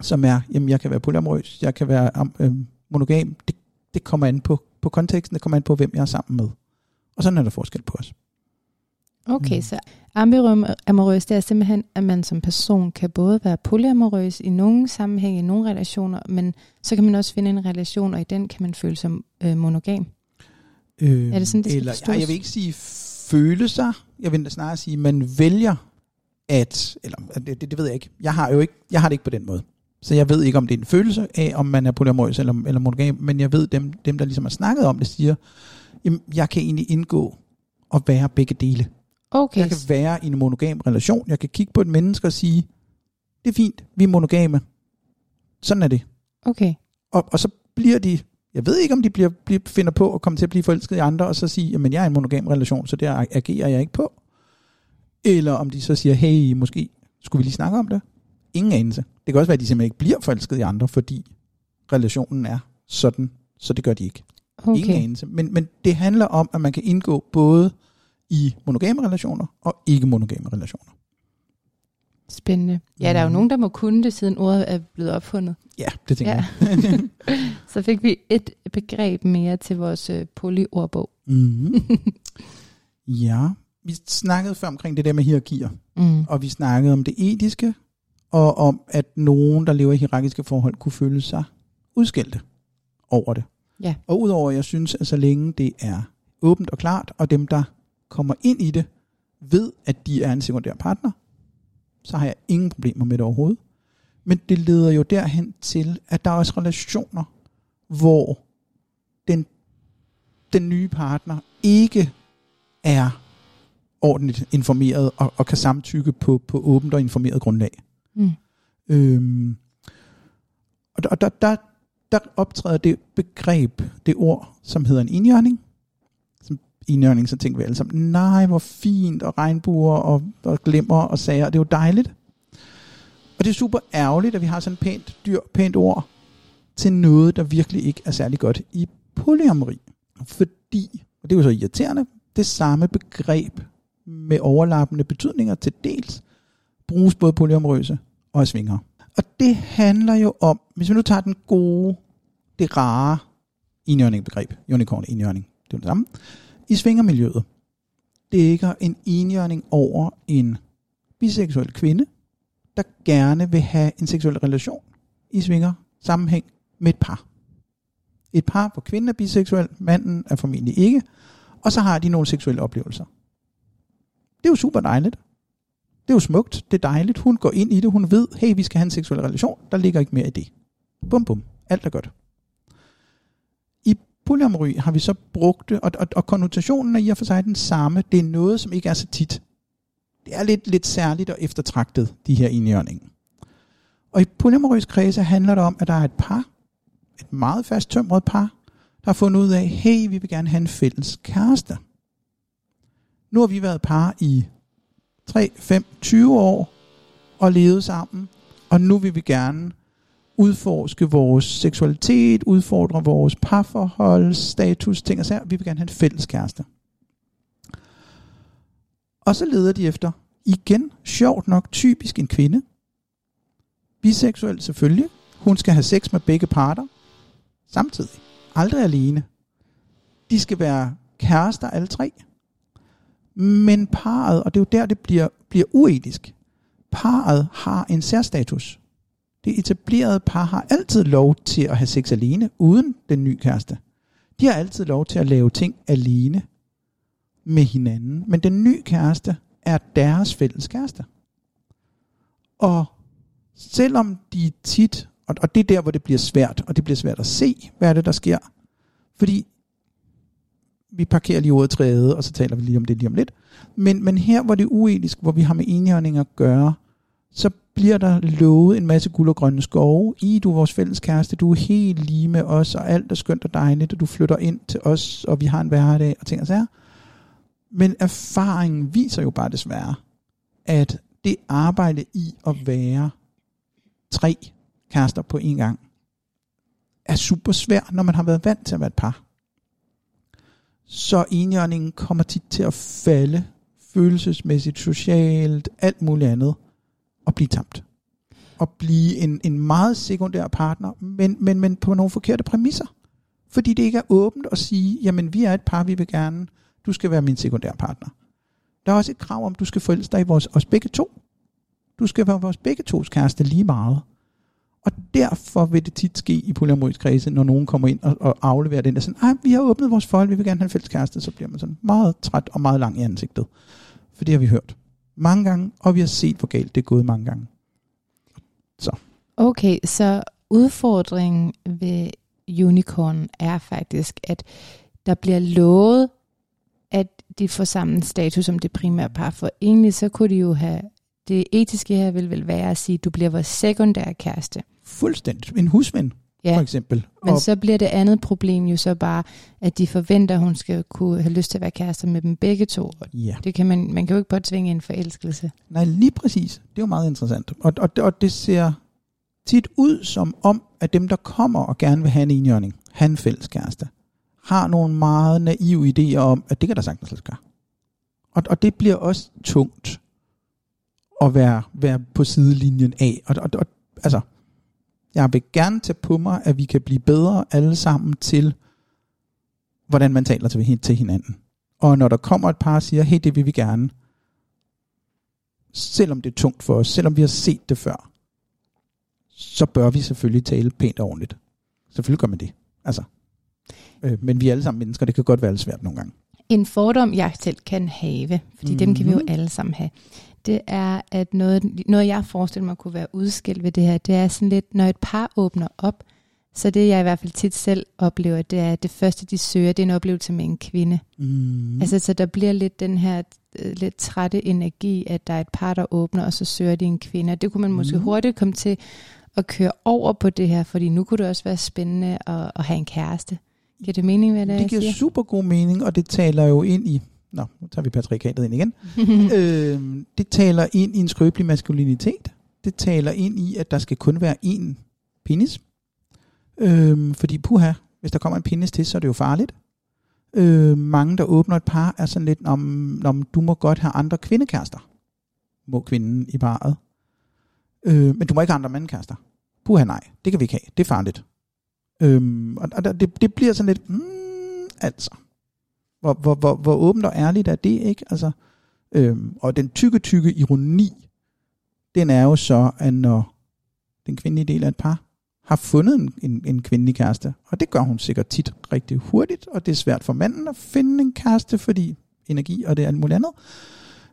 Speaker 2: som er, jamen jeg kan være polyamorøs, jeg kan være øh, monogam. Det, det kommer an på, på konteksten, det kommer an på, hvem jeg er sammen med. Og sådan er der forskel på os.
Speaker 1: Okay, mm. så ambiamorøs, det er simpelthen, at man som person kan både være polyamorøs i nogle sammenhænge, i nogle relationer, men så kan man også finde en relation, og i den kan man føle sig øh, monogam.
Speaker 2: Øh, er det sådan, det eller, ej, jeg vil ikke sige følelser, jeg vil snarere sige, man vælger at, eller det, det, det ved jeg ikke, jeg har jo ikke, jeg har det ikke på den måde. Så jeg ved ikke, om det er en følelse af, om man er polyamorøs eller, eller monogam, men jeg ved, dem, dem der ligesom har snakket om det, siger, jamen, jeg kan egentlig indgå og være begge dele.
Speaker 1: Okay.
Speaker 2: Jeg kan være i en monogam relation. Jeg kan kigge på et menneske og sige, det er fint, vi er monogame, Sådan er det.
Speaker 1: Okay.
Speaker 2: Og, og så bliver de, jeg ved ikke, om de bliver, bliver, finder på at komme til at blive forelsket i andre, og så sige, jamen jeg er i en monogam relation, så der agerer jeg ikke på. Eller om de så siger, hey, måske skulle vi lige snakke om det? Ingen anelse. Det kan også være, at de simpelthen ikke bliver forelsket i andre, fordi relationen er sådan, så det gør de ikke.
Speaker 1: okay.
Speaker 2: Ingen anelse. Men, men det handler om, at man kan indgå både i monogame relationer og ikke monogame relationer.
Speaker 1: Spændende. Ja, der er jo
Speaker 2: Mhm.
Speaker 1: nogen, der må kunne det, siden ordet er blevet opfundet.
Speaker 2: Ja, det tænker
Speaker 1: Ja.
Speaker 2: jeg.
Speaker 1: Så fik vi et begreb mere til vores øh, polyordbog.
Speaker 2: mm-hmm. Ja, vi snakkede før omkring det der med hierarkier,
Speaker 1: Mm.
Speaker 2: og vi snakkede om det etiske, og om, at nogen, der lever i hierarkiske forhold, kunne føle sig udskilte over det.
Speaker 1: Ja.
Speaker 2: Og udover, jeg synes, at så længe det er åbent og klart, og dem, der kommer ind i det, ved, at de er en sekundær partner, så har jeg ingen problemer med det overhovedet. Men det leder jo derhen til, at der er også relationer, hvor den, den nye partner ikke er ordentligt informeret og, og kan samtykke på, på åbent og informeret grundlag.
Speaker 1: Mm.
Speaker 2: Øhm, og der, og der, der, der optræder det begreb, det ord, som hedder en indjørning. Som indjørning, så tænker vi alle sammen, nej, hvor fint, og regnbuer, og, og glimmer, og sager, det er jo dejligt. Og det er super ærgerligt, at vi har sådan et pænt dyr, pænt ord, til noget, der virkelig ikke er særlig godt i polyamori. Fordi, og det er jo så irriterende, det samme begreb med overlappende betydninger til dels, bruges både polyamorøse og af svingere. Og det handler jo om, hvis vi nu tager den gode, det rare indjørning begreb, unicorn indjørning, det er det samme, i svingermiljøet dækker en indjørning over en biseksuel kvinde, der gerne vil have en seksuel relation i svinger sammenhæng med et par. Et par, hvor kvinden er biseksuel, manden er formentlig ikke, og så har de nogle seksuelle oplevelser. Det er jo super dejligt. Det er jo smukt, det er dejligt. Hun går ind i det, hun ved, hey, vi skal have en seksuel relation. Der ligger ikke mere i det. Bum, bum. Alt er godt. I polyamory har vi så brugt det, og, og, og konnotationen er i og for sig den samme. Det er noget, som ikke er så tit. Det er lidt, lidt særligt og eftertragtet, de her enhjørninger. Og i polyamorøs kredse handler det om, at der er et par, et meget fast tømret par, der har fundet ud af, hey, vi vil gerne have en fælles kæreste. Nu har vi været par i 3, 5, 20 år og levet sammen, og nu vil vi gerne udforske vores seksualitet, udfordre vores parforhold, status, ting og sager. Vi vil gerne have en fælles kæreste. Og så leder de efter, igen, sjovt nok, typisk en kvinde. Biseksuel selvfølgelig. Hun skal have sex med begge parter. Samtidig. Aldrig alene. De skal være kærester alle tre. Men parret, og det er jo der, det bliver, bliver uetisk, parret har en særstatus. Det etablerede par har altid lov til at have sex alene, uden den nye kæreste. De har altid lov til at lave ting alene med hinanden. Men den nye kæreste er deres fælles kæreste. Og selvom de tit, og, og det er der, hvor det bliver svært, og det bliver svært at se, hvad er det, der sker. Fordi vi parkerer lige ordet træde, og så taler vi lige om det lige om lidt. Men, men her, hvor det er uetisk, hvor vi har med enhjørninger at gøre, så bliver der lovet en masse guld og grønne skove. I, du er vores fælles kæreste, du er helt lige med os, og alt er skønt og dejligt, og du flytter ind til os, og vi har en hverdag, og ting og sager. Men erfaringen viser jo bare desværre, at det arbejde i at være tre kærester på en gang, er super svært, når man har været vant til at være et par. Så enhjørningen kommer tit til at falde følelsesmæssigt, socialt, alt muligt andet, og blive tamt. Og blive en, en meget sekundær partner, men, men, men på nogle forkerte præmisser. Fordi det ikke er åbent at sige, jamen vi er et par, vi vil gerne, du skal være min sekundær partner. Der er også et krav om, du skal forelske dig i vores, os begge to. Du skal være vores begge tos kæreste lige meget. Og derfor vil det tit ske i polyamorisk kredse, når nogen kommer ind og, og afleverer den der sådan, Ej, vi har åbnet vores forhold, vi vil gerne have en fælles kæreste, så bliver man sådan meget træt og meget lang i ansigtet. For det har vi hørt mange gange, og vi har set, hvor galt det er gået mange gange. Så.
Speaker 1: Okay, så udfordringen ved unicorn er faktisk, at der bliver lovet, at de får samme status som det primære par, for egentlig så kunne de jo have, det etiske her vil vel være at sige, at du bliver vores sekundære kæreste.
Speaker 2: Fuldstændig. En husven, ja. for eksempel.
Speaker 1: Men og, så bliver det andet problem jo så bare, at de forventer, at hun skal kunne have lyst til at være kærester med dem begge to.
Speaker 2: Ja.
Speaker 1: Det kan man, man kan jo ikke bare tvinge en forelskelse.
Speaker 2: Nej, lige præcis. Det er jo meget interessant. Og, og, og det ser tit ud som om, at dem, der kommer og gerne vil have en enhjørning, have en fælles kæreste, har nogle meget naive idéer om, at det kan der sagtens lade gøre. Og, og det bliver også tungt at være, være på sidelinjen af. Og, og, og altså, jeg vil gerne tage på mig, at vi kan blive bedre alle sammen til, hvordan man taler til, til hinanden. Og når der kommer et par og siger, hey, det vil vi gerne, selvom det er tungt for os, selvom vi har set det før, så bør vi selvfølgelig tale pænt og ordentligt. Selvfølgelig gør man det. Altså, øh, men vi er alle sammen mennesker, det kan godt være lidt svært nogle gange.
Speaker 1: En fordom, jeg selv kan have, fordi mm-hmm. dem kan vi jo mhm. alle sammen have, det er, at noget, noget jeg forestiller mig kunne være udskilt ved det her, det er sådan lidt, når et par åbner op, så det jeg i hvert fald tit selv oplever, det er, at det første de søger, det er en oplevelse med en kvinde. Mm. Altså så der bliver lidt den her øh, lidt trætte energi, at der er et par, der åbner, og så søger de en kvinde. Og det kunne man måske mm. hurtigt komme til at køre over på det her, fordi nu kunne det også være spændende at, at have en kæreste. Giver det mening, hvad det er,
Speaker 2: Det giver super god mening, og det taler jo ind i, nå, nu tager vi patriarkatet ind igen. øh, det taler ind i en skrøbelig maskulinitet. Det taler ind i, at der skal kun være én penis. Øh, fordi puha, hvis der kommer en penis til, så er det jo farligt. Øh, mange, der åbner et par, er sådan lidt, om, om du må godt have andre kvindekærester. Må kvinden i parret. Øh, men du må ikke have andre mandkærester. Puha nej, det kan vi ikke have. Det er farligt. Øhm, og og det, det bliver sådan lidt, mm, altså, hvor, hvor, hvor, hvor åbent og ærligt er det, ikke? Altså, øhm, og den tykke, tykke ironi, den er jo så, at når den kvindelige del af et par har fundet en, en, en kvindelig kæreste, og det gør hun sikkert tit rigtig hurtigt, og det er svært for manden at finde en kæreste, fordi energi og det er alt muligt andet.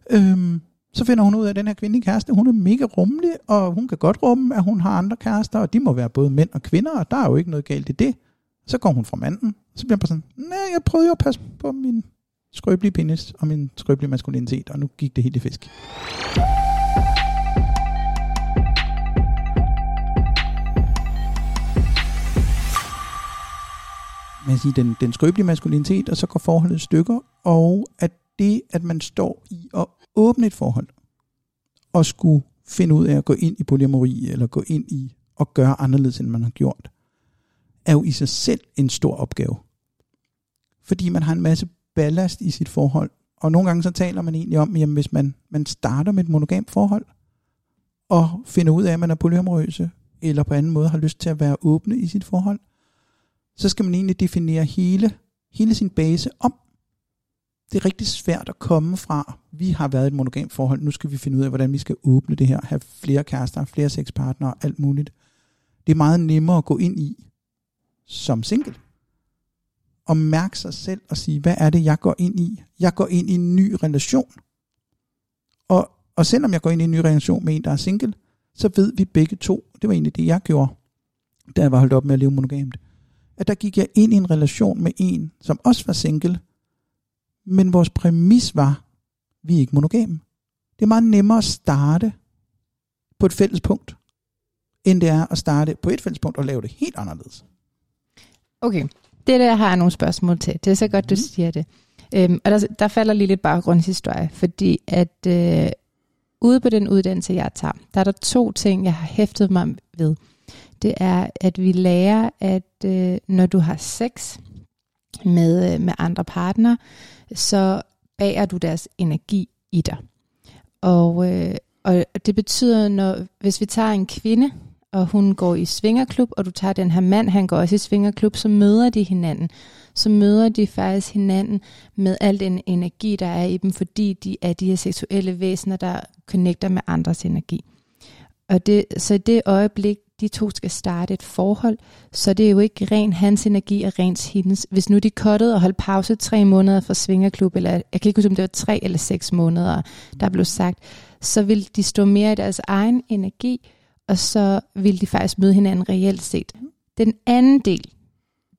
Speaker 2: Øhm, så finder hun ud af, at den her kvindelige kæreste, hun er mega rummelig, og hun kan godt rumme, at hun har andre kærester, og de må være både mænd og kvinder, og der er jo ikke noget galt i det. Så går hun fra manden, og så bliver hun bare sådan, nej, jeg prøvede jo at passe på min skrøbelige penis og min skrøbelige maskulinitet, og nu gik det helt i fisk. Man siger, den, den skrøbelige maskulinitet, og så går forholdet i stykker, og at det, at man står i at åbne et forhold, og skulle finde ud af at gå ind i polyamori, eller gå ind i at gøre anderledes, end man har gjort, er jo i sig selv en stor opgave. Fordi man har en masse ballast i sit forhold, og nogle gange så taler man egentlig om, jamen hvis man, man starter med et monogamt forhold, og finder ud af, at man er polyamorøse, eller på anden måde har lyst til at være åbne i sit forhold, så skal man egentlig definere hele, hele sin base om det er rigtig svært at komme fra, vi har været i et monogamt forhold, nu skal vi finde ud af, hvordan vi skal åbne det her, have flere kærester, flere sexpartnere, alt muligt. Det er meget nemmere at gå ind i som single. Og mærke sig selv og sige, hvad er det, jeg går ind i? Jeg går ind i en ny relation. Og, og selvom jeg går ind i en ny relation med en, der er single, så ved vi begge to, det var egentlig det, jeg gjorde, da jeg var holdt op med at leve monogamt, at der gik jeg ind i en relation med en, som også var single, men vores præmis var, vi er ikke monogame. Det er meget nemmere at starte på et fælles punkt, end det er at starte på et fælles punkt og lave det helt anderledes.
Speaker 1: Okay, det der har jeg nogle spørgsmål til. Det er så godt, du mm. siger det. Øhm, og der, der falder lige lidt baggrundshistorie, fordi at øh, ude på den uddannelse, jeg tager, der er der to ting, jeg har hæftet mig ved. Det er, at vi lærer, at øh, når du har sex med, øh, med andre partnere, så bærer du deres energi i dig. Og, øh, og det betyder, når hvis vi tager en kvinde, og hun går i svingerklub, og du tager den her mand, han går også i svingerklub, så møder de hinanden. Så møder de faktisk hinanden med al den energi, der er i dem, fordi de er de her seksuelle væsener, der connecter med andres energi. Og det, så i det øjeblik, de to skal starte et forhold, så det er jo ikke ren hans energi og rent hendes. Hvis nu de kottede og holdt pause tre måneder fra Svingerklub, eller jeg kan ikke huske, om det var tre eller seks måneder, der blev sagt, så vil de stå mere i deres egen energi, og så vil de faktisk møde hinanden reelt set. Den anden del,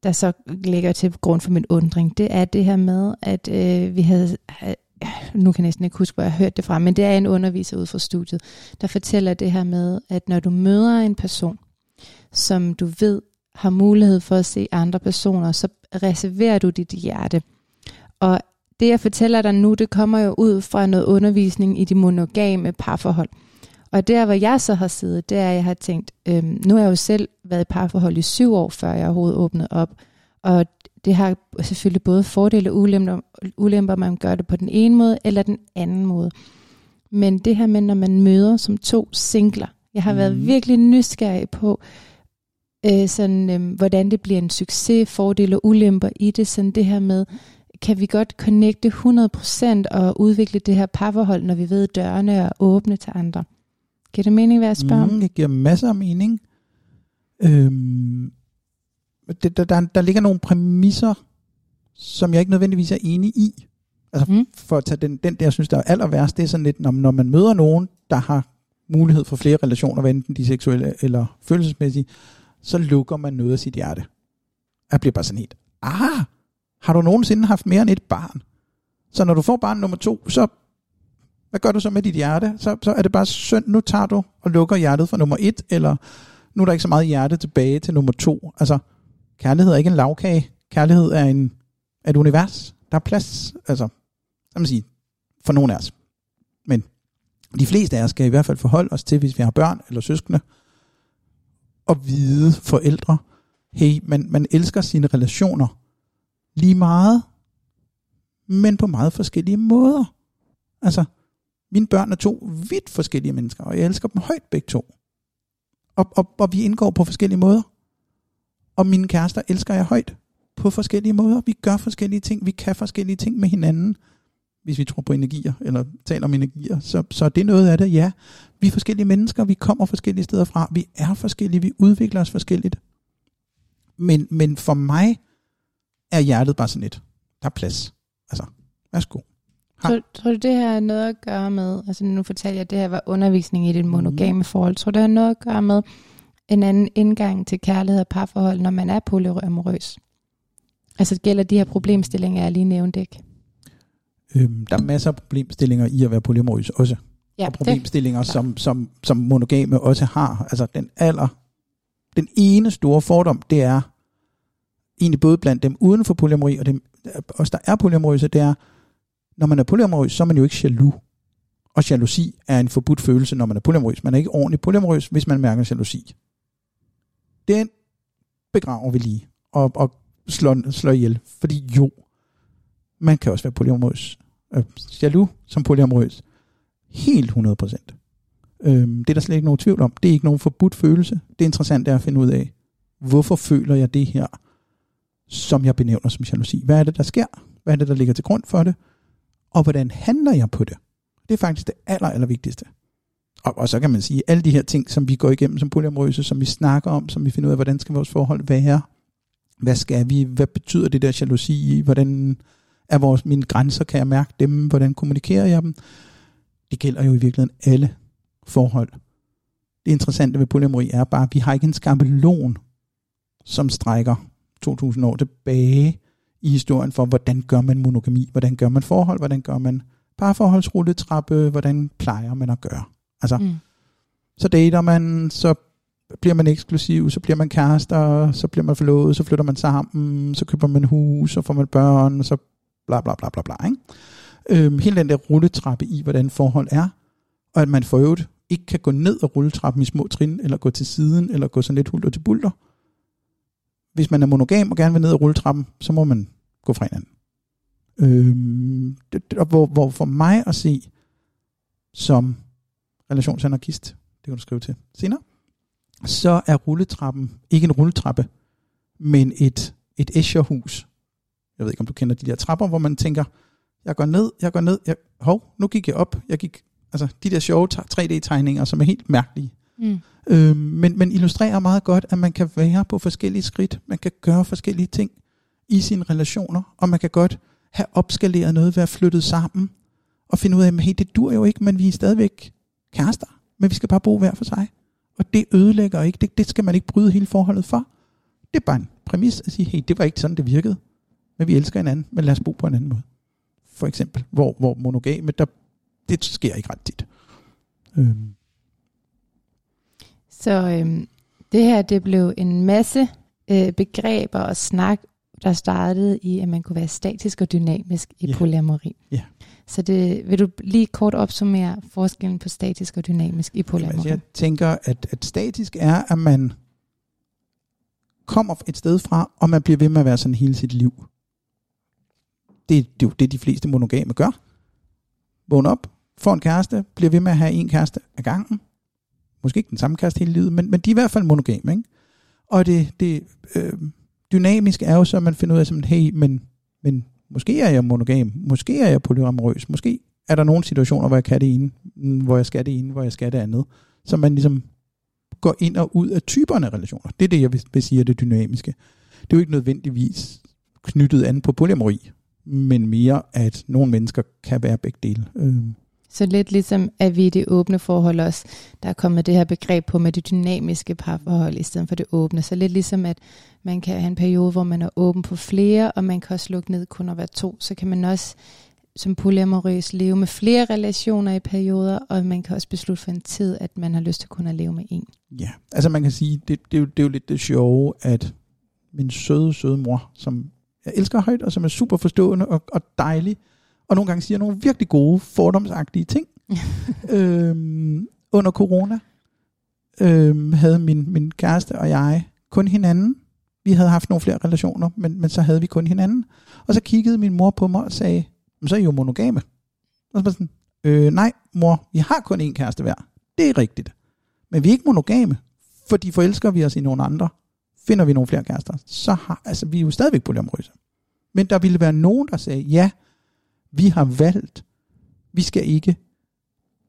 Speaker 1: der så ligger til grund for min undring, det er det her med, at øh, vi havde, nu kan jeg næsten ikke huske, hvor jeg har hørt det fra, men det er en underviser ud fra studiet, der fortæller det her med, at når du møder en person, som du ved har mulighed for at se andre personer, så reserverer du dit hjerte. Og det jeg fortæller dig nu, det kommer jo ud fra noget undervisning i de monogame parforhold. Og der, hvor jeg så har siddet, det er, at jeg har tænkt, øhm, nu har jeg jo selv været i parforhold i syv år, før jeg overhovedet åbnede op. Og det har selvfølgelig både fordele og ulemper, ulemper, man gør det på den ene måde eller den anden måde. Men det her med, når man møder som to singler, jeg har mm. været mhm. virkelig nysgerrig på, øh, sådan, øh, hvordan det bliver en succes, fordele og ulemper i det. Sådan det her med, kan vi godt connecte 100% og udvikle det her parforhold, når vi ved, dørene er åbne til andre. Giver det mening, hvad jeg spørger om?
Speaker 2: Mm, det giver masser af mening. Øhm, det, der, der, der ligger nogle præmisser, som jeg ikke nødvendigvis er enig i. Altså mm. for at tage den, den der, jeg synes, der er aller værst, det er sådan lidt, når, når man møder nogen, der har mulighed for flere relationer, hvad enten de seksuelle eller følelsesmæssige, så lukker man noget af sit hjerte. Jeg bliver bare sådan helt, ah, har du nogensinde haft mere end et barn? Så når du får barn nummer to, så hvad gør du så med dit hjerte? Så, så er det bare synd, nu tager du og lukker hjertet for nummer et, eller nu er der ikke så meget hjerte tilbage til nummer to. Altså, kærlighed er ikke en lavkage. Kærlighed er, en, er et univers. Der er plads, altså, kan man sige, for nogen af os. Men de fleste af os skal i hvert fald forholde os til, hvis vi har børn eller søskende, og vide forældre, hey, man, man elsker sine relationer lige meget, men på meget forskellige måder. Altså, mine børn er to vidt forskellige mennesker, og jeg elsker dem højt begge to. Og, og, og vi indgår på forskellige måder. Og mine kærester elsker jeg højt på forskellige måder. Vi gør forskellige ting, vi kan forskellige ting med hinanden hvis vi tror på energier, eller taler om energier, så, så det er noget af det, ja. Vi er forskellige mennesker, vi kommer forskellige steder fra, vi er forskellige, vi udvikler os forskelligt. Men, men for mig er hjertet bare sådan et, der er plads. Altså, værsgo.
Speaker 1: Tror, tror du, det har noget at gøre med, altså nu fortalte jeg, at det her var undervisning i det monogame mm. forhold, tror du, det har noget at gøre med en anden indgang til kærlighed og parforhold, når man er polyamorøs? Altså det gælder de her problemstillinger, jeg lige nævnte, ikke?
Speaker 2: Øhm, der er masser af problemstillinger i at være polyamorøs også. Ja, og problemstillinger, det, som, som, som monogame også har. Altså den aller, den ene store fordom, det er egentlig både blandt dem uden for polyamori, og dem, også der er polyamorøse, det er, når man er polyamorøs, så er man jo ikke jaloux. Og jalousi er en forbudt følelse, når man er polyamorøs. Man er ikke ordentligt polyamorøs, hvis man mærker jalousi. Den begraver vi lige og, og slår, slår ihjel. Fordi jo, man kan også være polyamorøs. Øh, jaloux som polyamorøs. Helt 100%. Øh, det er der slet ikke nogen tvivl om. Det er ikke nogen forbudt følelse. Det interessante er at finde ud af, hvorfor føler jeg det her, som jeg benævner som jalousi. Hvad er det, der sker? Hvad er det, der ligger til grund for det? Og hvordan handler jeg på det? Det er faktisk det aller, aller vigtigste. Og, og så kan man sige, alle de her ting, som vi går igennem som polyamorøse, som vi snakker om, som vi finder ud af, hvordan skal vores forhold være? Hvad skal vi? Hvad betyder det der jalousi? Hvordan er vores, mine grænser, kan jeg mærke dem, hvordan kommunikerer jeg dem? Det gælder jo i virkeligheden alle forhold. Det interessante ved polyamori er bare, at vi har ikke en skabelon, som strækker 2000 år tilbage i historien for, hvordan gør man monogami, hvordan gør man forhold, hvordan gør man parforholdsrulletrappe, hvordan plejer man at gøre. Altså, mm. så dater man, så bliver man eksklusiv, så bliver man kærester, så bliver man forlovet, så flytter man sammen, så køber man hus, så får man børn, så bla bla bla bla bla. Ikke? Øhm, hele den der rulletrappe i, hvordan forhold er, og at man for øvrigt ikke kan gå ned ad rulletrappen i små trin, eller gå til siden, eller gå sådan lidt hulter til bulter. Hvis man er monogam og gerne vil ned ad rulletrappen, så må man gå fra hinanden. Øhm, det, hvor, hvor for mig at se, som relationsanarkist, det kan du skrive til senere, så er rulletrappen ikke en rulletrappe, men et, et Escherhus, jeg ved ikke, om du kender de der trapper, hvor man tænker, jeg går ned, jeg går ned, jeg, hov, nu gik jeg op, jeg gik, altså de der sjove 3D-tegninger, som er helt mærkelige. Mm. Øhm, men, men illustrerer meget godt, at man kan være på forskellige skridt, man kan gøre forskellige ting i sine relationer, og man kan godt have opskaleret noget, være flyttet sammen, og finde ud af, at hey, det dur jo ikke, men vi er stadigvæk kærester, men vi skal bare bo hver for sig. Og det ødelægger ikke, det, det skal man ikke bryde hele forholdet for. Det er bare en præmis at sige, hey, det var ikke sådan, det virkede men vi elsker hinanden, men lad os bo på en anden måde. For eksempel, hvor, hvor monogame, der, det sker ikke ret tit. Øhm.
Speaker 1: Så øhm, Det her, det blev en masse øh, begreber og snak, der startede i, at man kunne være statisk og dynamisk i
Speaker 2: Ja.
Speaker 1: polyamori.
Speaker 2: Ja.
Speaker 1: Så det, vil du lige kort opsummere forskellen på statisk og dynamisk i
Speaker 2: altså, jeg tænker, at, at statisk er, at man kommer et sted fra, og man bliver ved med at være sådan hele sit liv. Det, det er jo det, de fleste monogame gør. Vågn op, får en kæreste, bliver ved med at have en kæreste ad gangen. Måske ikke den samme kæreste hele livet, men, men de er i hvert fald monogame. Ikke? Og det, det øh, dynamiske er jo så, at man finder ud af, sådan, hey, men, men måske er jeg monogam, måske er jeg polyamorøs, måske er der nogle situationer, hvor jeg kan det ene, hvor jeg skal det ene, hvor jeg skal det andet. Så man ligesom går ind og ud af typerne af relationer. Det er det, jeg vil, vil sige er det dynamiske. Det er jo ikke nødvendigvis knyttet an på polyamori, men mere, at nogle mennesker kan være begge dele. Øh,
Speaker 1: så lidt ligesom, at vi i det åbne forhold også, der er kommet det her begreb på med det dynamiske parforhold i stedet for det åbne. Så lidt ligesom, at man kan have en periode, hvor man er åben på flere, og man kan også lukke ned kun at være to. Så kan man også som polyamorøs leve med flere relationer i perioder, og man kan også beslutte for en tid, at man har lyst til kun at leve med en.
Speaker 2: Ja, altså man kan sige, det, det, er, jo, det er jo lidt det sjove, at min søde, søde mor, som jeg elsker højt, og som er super forstående og, og dejlig, og nogle gange siger nogle virkelig gode, fordomsagtige ting. øhm, under corona øhm, havde min, min kæreste og jeg kun hinanden. Vi havde haft nogle flere relationer, men, men så havde vi kun hinanden. Og så kiggede min mor på mig og sagde, "Men så er I jo monogame. Og så var jeg sådan, øh, nej mor, vi har kun én kæreste hver. Det er rigtigt. Men vi er ikke monogame, fordi forelsker vi os i nogle andre, finder vi nogle flere kærester, så har, altså vi er jo stadigvæk polyamorøse. Men der ville være nogen, der sagde, ja, vi har valgt, vi skal ikke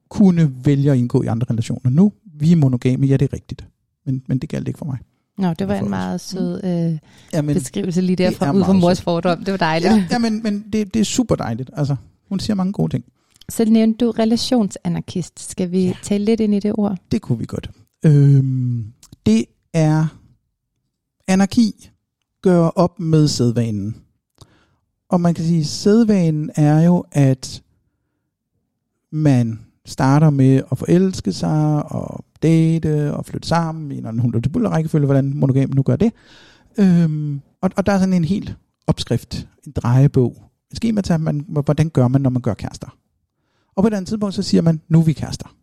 Speaker 2: kunne vælge at indgå i andre relationer nu. Vi er monogame, ja det er rigtigt. Men, men det galt ikke for mig.
Speaker 1: Nå, det var en meget sød øh,
Speaker 2: Ja, men,
Speaker 1: beskrivelse lige
Speaker 2: det er
Speaker 1: derfra, ud fra mors fordom. Det var dejligt.
Speaker 2: ja, ja, men, men det, det er super dejligt. Altså, hun siger mange gode ting.
Speaker 1: Så nævnte du relationsanarkist. Skal vi
Speaker 2: Ja.
Speaker 1: tale lidt ind i det ord?
Speaker 2: Det kunne vi godt. Øhm, det er anarki gør op med sædvanen. Og man kan sige, at sædvanen er jo, at man starter med at forelske sig og date og flytte sammen i en hund til rækkefølge, hvordan monogam nu gør det. Øhm, og, og der er sådan en helt opskrift, en drejebog, et schema til, man, hvordan gør man, når man gør kærester. Og på et andet tidspunkt, så siger man, nu er vi kærester.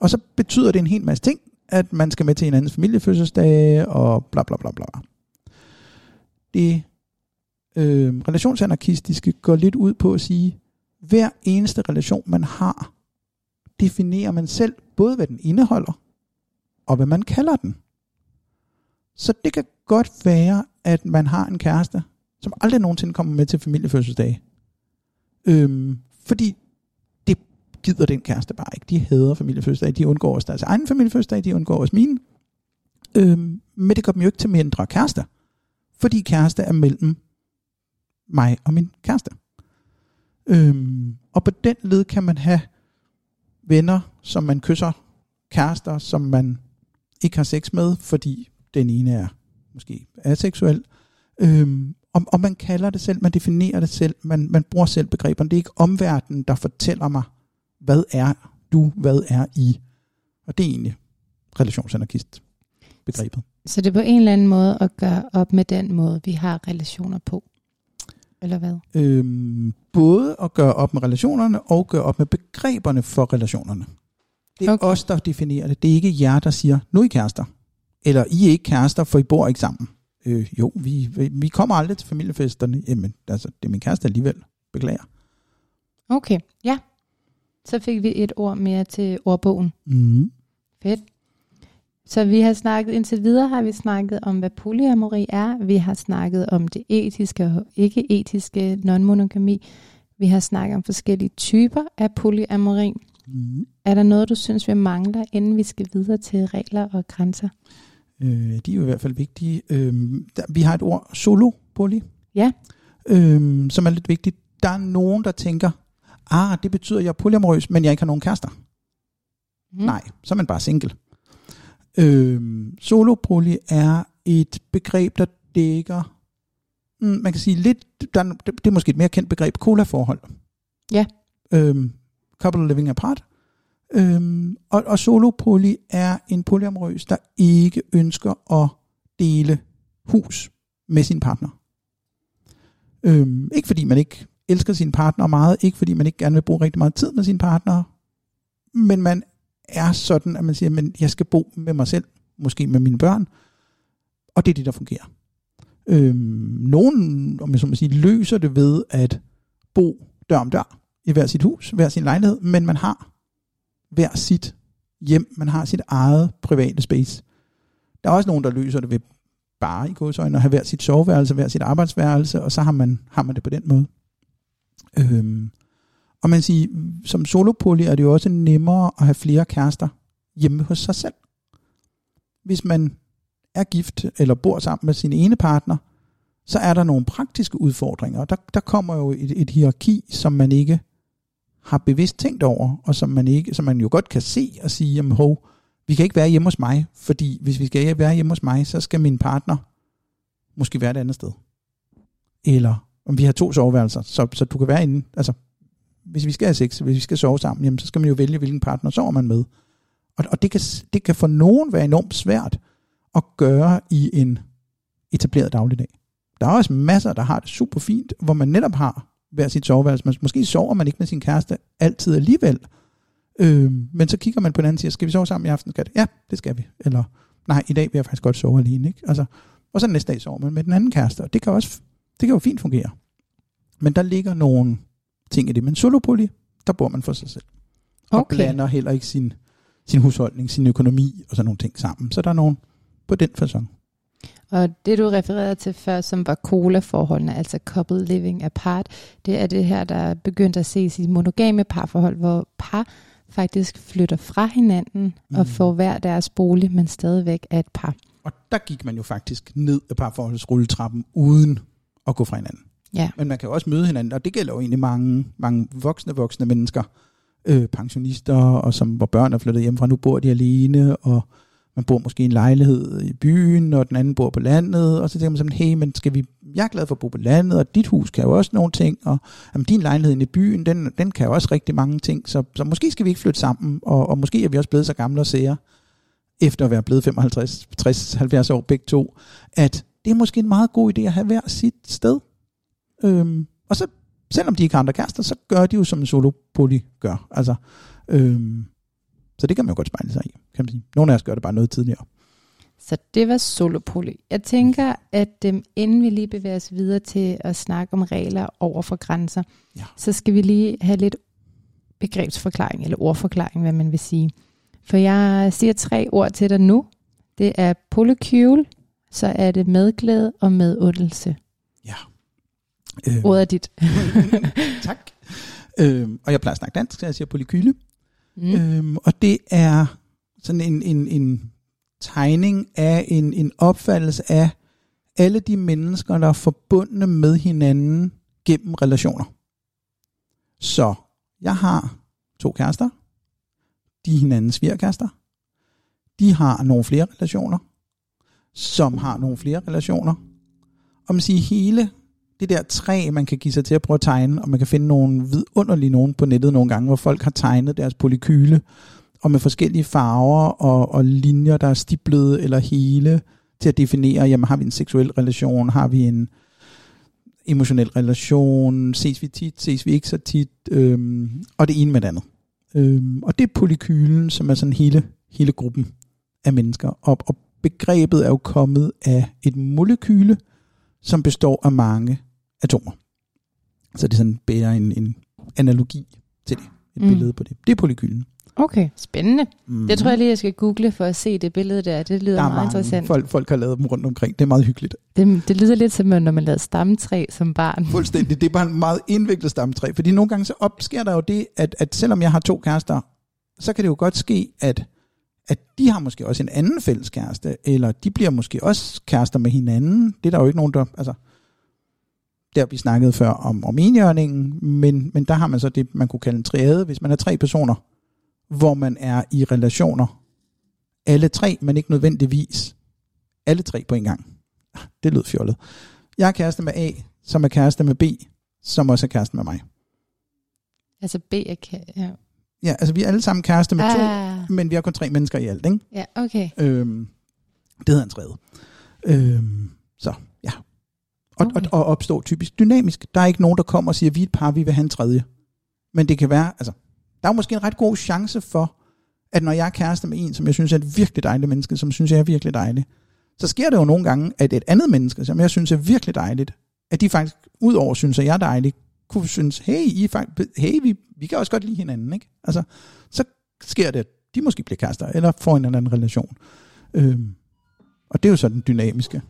Speaker 2: Og så betyder det en hel masse ting, at man skal med til hinandens familiefødselsdage og bla bla bla bla. Det øh, relationsanarkistiske går lidt ud på at sige, hver eneste relation, man har, definerer man selv både, hvad den indeholder, og hvad man kalder den. Så det kan godt være, at man har en kæreste, som aldrig nogensinde kommer med til familiefødselsdage. Øhm, fordi det gider den kæreste bare ikke. De hader familiefødselsdage. De undgår også deres egen familiefødselsdag. De undgår også mine. Øhm, men det gør dem jo ikke til mindre kærester. Fordi kæreste er mellem mig og min kæreste. Øhm, og på den led kan man have venner, som man kysser, kærester, som man ikke har sex med, fordi den ene er måske aseksuel. Øhm, og, og man kalder det selv, man definerer det selv, man, man bruger selv begreberne. Det er ikke omverdenen, der fortæller mig, hvad er du, hvad er I. Og det er egentlig relationsanarkist begrebet.
Speaker 1: Så det er på en eller anden måde at gøre op med den måde, vi har relationer på. Eller hvad?
Speaker 2: Øhm, både at gøre op med relationerne og gøre op med begreberne for relationerne. Det er
Speaker 1: Okay.
Speaker 2: os, der definerer det. Det er ikke jer, der siger, nu er I kærester. Eller I er ikke kærester, for I bor ikke sammen. Øh, jo, vi, vi, vi kommer aldrig til familiefesterne. Jamen, altså, det er min kæreste alligevel. Beklager.
Speaker 1: Okay, ja. Så fik vi et ord mere til ordbogen.
Speaker 2: Mm.
Speaker 1: Fedt. Så vi har snakket, indtil videre har vi snakket om, hvad polyamori er. Vi har snakket om det etiske og ikke-etiske non-monogami. Vi har snakket om forskellige typer af polyamori.
Speaker 2: Mm.
Speaker 1: Er der noget, du synes, vi mangler, inden vi skal videre til regler og grænser?
Speaker 2: Øh, de er jo i hvert fald vigtige. Øh, der, vi har et ord, solo poly,
Speaker 1: Ja.
Speaker 2: øh, som er lidt vigtigt. Der er nogen, der tænker, ah, det betyder, at jeg er polyamorøs, men jeg ikke har nogen kærester.
Speaker 1: Mm.
Speaker 2: Nej, så er man bare single. Øhm, solopoly er et begreb, der dækker, mm, man kan sige lidt, der, er- det er måske et mere kendt begreb, cola-forhold.
Speaker 1: Ja.
Speaker 2: Øhm, couple living apart. Øhm, og, og solopoly er en polyamorøs, der ikke ønsker at dele hus med sin partner. Øhm, ikke fordi man ikke elsker sin partner meget, ikke fordi man ikke gerne vil bruge rigtig meget tid med sin partner, men man er sådan, at man siger, at jeg skal bo med mig selv, måske med mine børn, og det er det, der fungerer. Øhm, nogen, om jeg så må sige, løser det ved at bo dør om dør i hver sit hus, hver sin lejlighed, men man har hver sit hjem, man har sit eget private space. Der er også nogen, der løser det ved bare i godsøjne at have hver sit soveværelse, hver sit arbejdsværelse, og så har man, har man det på den måde. Øhm, og man siger, som solopoly er det jo også nemmere at have flere kærester hjemme hos sig selv. Hvis man er gift eller bor sammen med sin ene partner, så er der nogle praktiske udfordringer. Der, der kommer jo et, et hierarki, som man ikke har bevidst tænkt over, og som man, ikke, som man jo godt kan se og sige, jamen hov, vi kan ikke være hjemme hos mig, fordi hvis vi skal være hjemme hos mig, så skal min partner måske være et andet sted. Eller om vi har to soveværelser, så, så du kan være inde, altså hvis vi skal have sex, hvis vi skal sove sammen, jamen, så skal man jo vælge, hvilken partner sover man med. Og, og det, kan, det kan for nogen være enormt svært at gøre i en etableret dagligdag. Der er også masser, der har det super fint, hvor man netop har hver sit soveværelse. Man, måske sover man ikke med sin kæreste altid alligevel. Øh, men så kigger man på den anden og siger, skal vi sove sammen i aften? Skal det? Ja, det skal vi. Eller, nej, i dag vil jeg faktisk godt sove alene. Ikke? Altså, og så næste dag sover man med den anden kæreste, og det kan også det kan jo fint fungere. Men der ligger nogle ting i det. Men solopoly, der bor man for sig selv. Og okay. blander heller ikke sin, sin husholdning, sin økonomi og sådan nogle ting sammen. Så der er nogen på den fasong.
Speaker 1: Og det du refererede til før, som var cola-forholdene, altså couple living apart, det er det her, der er begyndt at ses i monogame parforhold, hvor par faktisk flytter fra hinanden mm. og får hver deres bolig, men stadigvæk er et par.
Speaker 2: Og der gik man jo faktisk ned af parforholdsrulletrappen uden at gå fra hinanden.
Speaker 1: Ja.
Speaker 2: Men man kan jo også møde hinanden, og det gælder jo egentlig mange, mange voksne, voksne mennesker, øh, pensionister, og som, hvor børn er flyttet hjem fra, nu bor de alene, og man bor måske i en lejlighed i byen, og den anden bor på landet, og så tænker man sådan, hey, men skal vi, jeg er glad for at bo på landet, og dit hus kan jo også nogle ting, og jamen, din lejlighed i byen, den, den kan jo også rigtig mange ting, så, så måske skal vi ikke flytte sammen, og, og måske er vi også blevet så gamle og sære, efter at være blevet 55, 60, 70 år begge to, at det er måske en meget god idé at have hver sit sted. Øhm, og så, selvom de ikke har andre kærester, så gør de jo som en solopoly gør. Altså, øhm, så det kan man jo godt spejle sig i, kan man sige. Nogle af os gør det bare noget tidligere.
Speaker 1: Så det var solopoly. Jeg tænker, at øhm, inden vi lige bevæger os videre til at snakke om regler over for grænser, ja. så skal vi lige have lidt begrebsforklaring, eller ordforklaring, hvad man vil sige. For jeg siger tre ord til dig nu. Det er polycule, så er det medglæde og medundelse. Øh. Ordet er dit.
Speaker 2: tak. Øhm, og jeg plejer at snakke dansk, så jeg siger polykyle. Mm. Øhm, og det er sådan en, en, en tegning af en, en opfattelse af alle de mennesker, der er forbundne med hinanden gennem relationer. Så jeg har to kærester. De er hinandens svigerkærester. De har nogle flere relationer, som har nogle flere relationer. Og man siger hele det der træ, man kan give sig til at prøve at tegne, og man kan finde nogle vidunderlige nogen på nettet nogle gange, hvor folk har tegnet deres polykyle, og med forskellige farver og, og linjer, der er stiplede eller hele, til at definere, jamen har vi en seksuel relation, har vi en emotionel relation, ses vi tit, ses vi ikke så tit, øhm, og det ene med det andet. Øhm, og det er polykylen, som er sådan hele, hele gruppen af mennesker. Og, og begrebet er jo kommet af et molekyle, som består af mange atomer. Så det sådan bærer en, en analogi til det. Et mm. billede på det. Det er polykylen.
Speaker 1: Okay, spændende. Mm. Det tror jeg lige, jeg skal google for at se det billede der. Det lyder der meget mange. interessant.
Speaker 2: Folk, folk har lavet dem rundt omkring. Det er meget hyggeligt.
Speaker 1: Det, det lyder lidt som, når man lavede stamtræ som barn.
Speaker 2: Fuldstændig. Det er bare en meget indviklet stamtræ. Fordi nogle gange så opsker der jo det, at, at selvom jeg har to kærester, så kan det jo godt ske, at, at de har måske også en anden fælles kæreste, eller de bliver måske også kærester med hinanden. Det er der jo ikke nogen, der... Altså, der vi snakkede før om, om enhjørningen, men, men der har man så det, man kunne kalde en triade, hvis man er tre personer, hvor man er i relationer, alle tre, men ikke nødvendigvis alle tre på en gang. Det lød fjollet. Jeg er kæreste med A, som er kæreste med B, som også er kæreste med mig.
Speaker 1: Altså B er ja.
Speaker 2: Ja, altså vi er alle sammen kærester med ah. To, men vi er kun tre mennesker i alt, ikke?
Speaker 1: ja, okay.
Speaker 2: Øhm, det hedder en tredje. Øhm, så. Og,
Speaker 1: Okay.
Speaker 2: og, og opstår typisk dynamisk. Der er ikke nogen, der kommer og siger, vi er et par, vi vil have en tredje. Men det kan være, altså, der er måske en ret god chance for, at når jeg er kæreste med en, som jeg synes er et virkelig dejligt menneske, som synes jeg er virkelig dejlig, så sker det jo nogle gange, at et andet menneske, som jeg synes er virkelig dejligt, at de faktisk, udover synes, at jeg er dejlig, kunne synes, hey, I faktisk, hey vi, vi kan også godt lide hinanden, ikke? Altså, så sker det, at de måske bliver kærester, eller får en eller anden relation. Øhm, og det er jo sådan den dynamiske.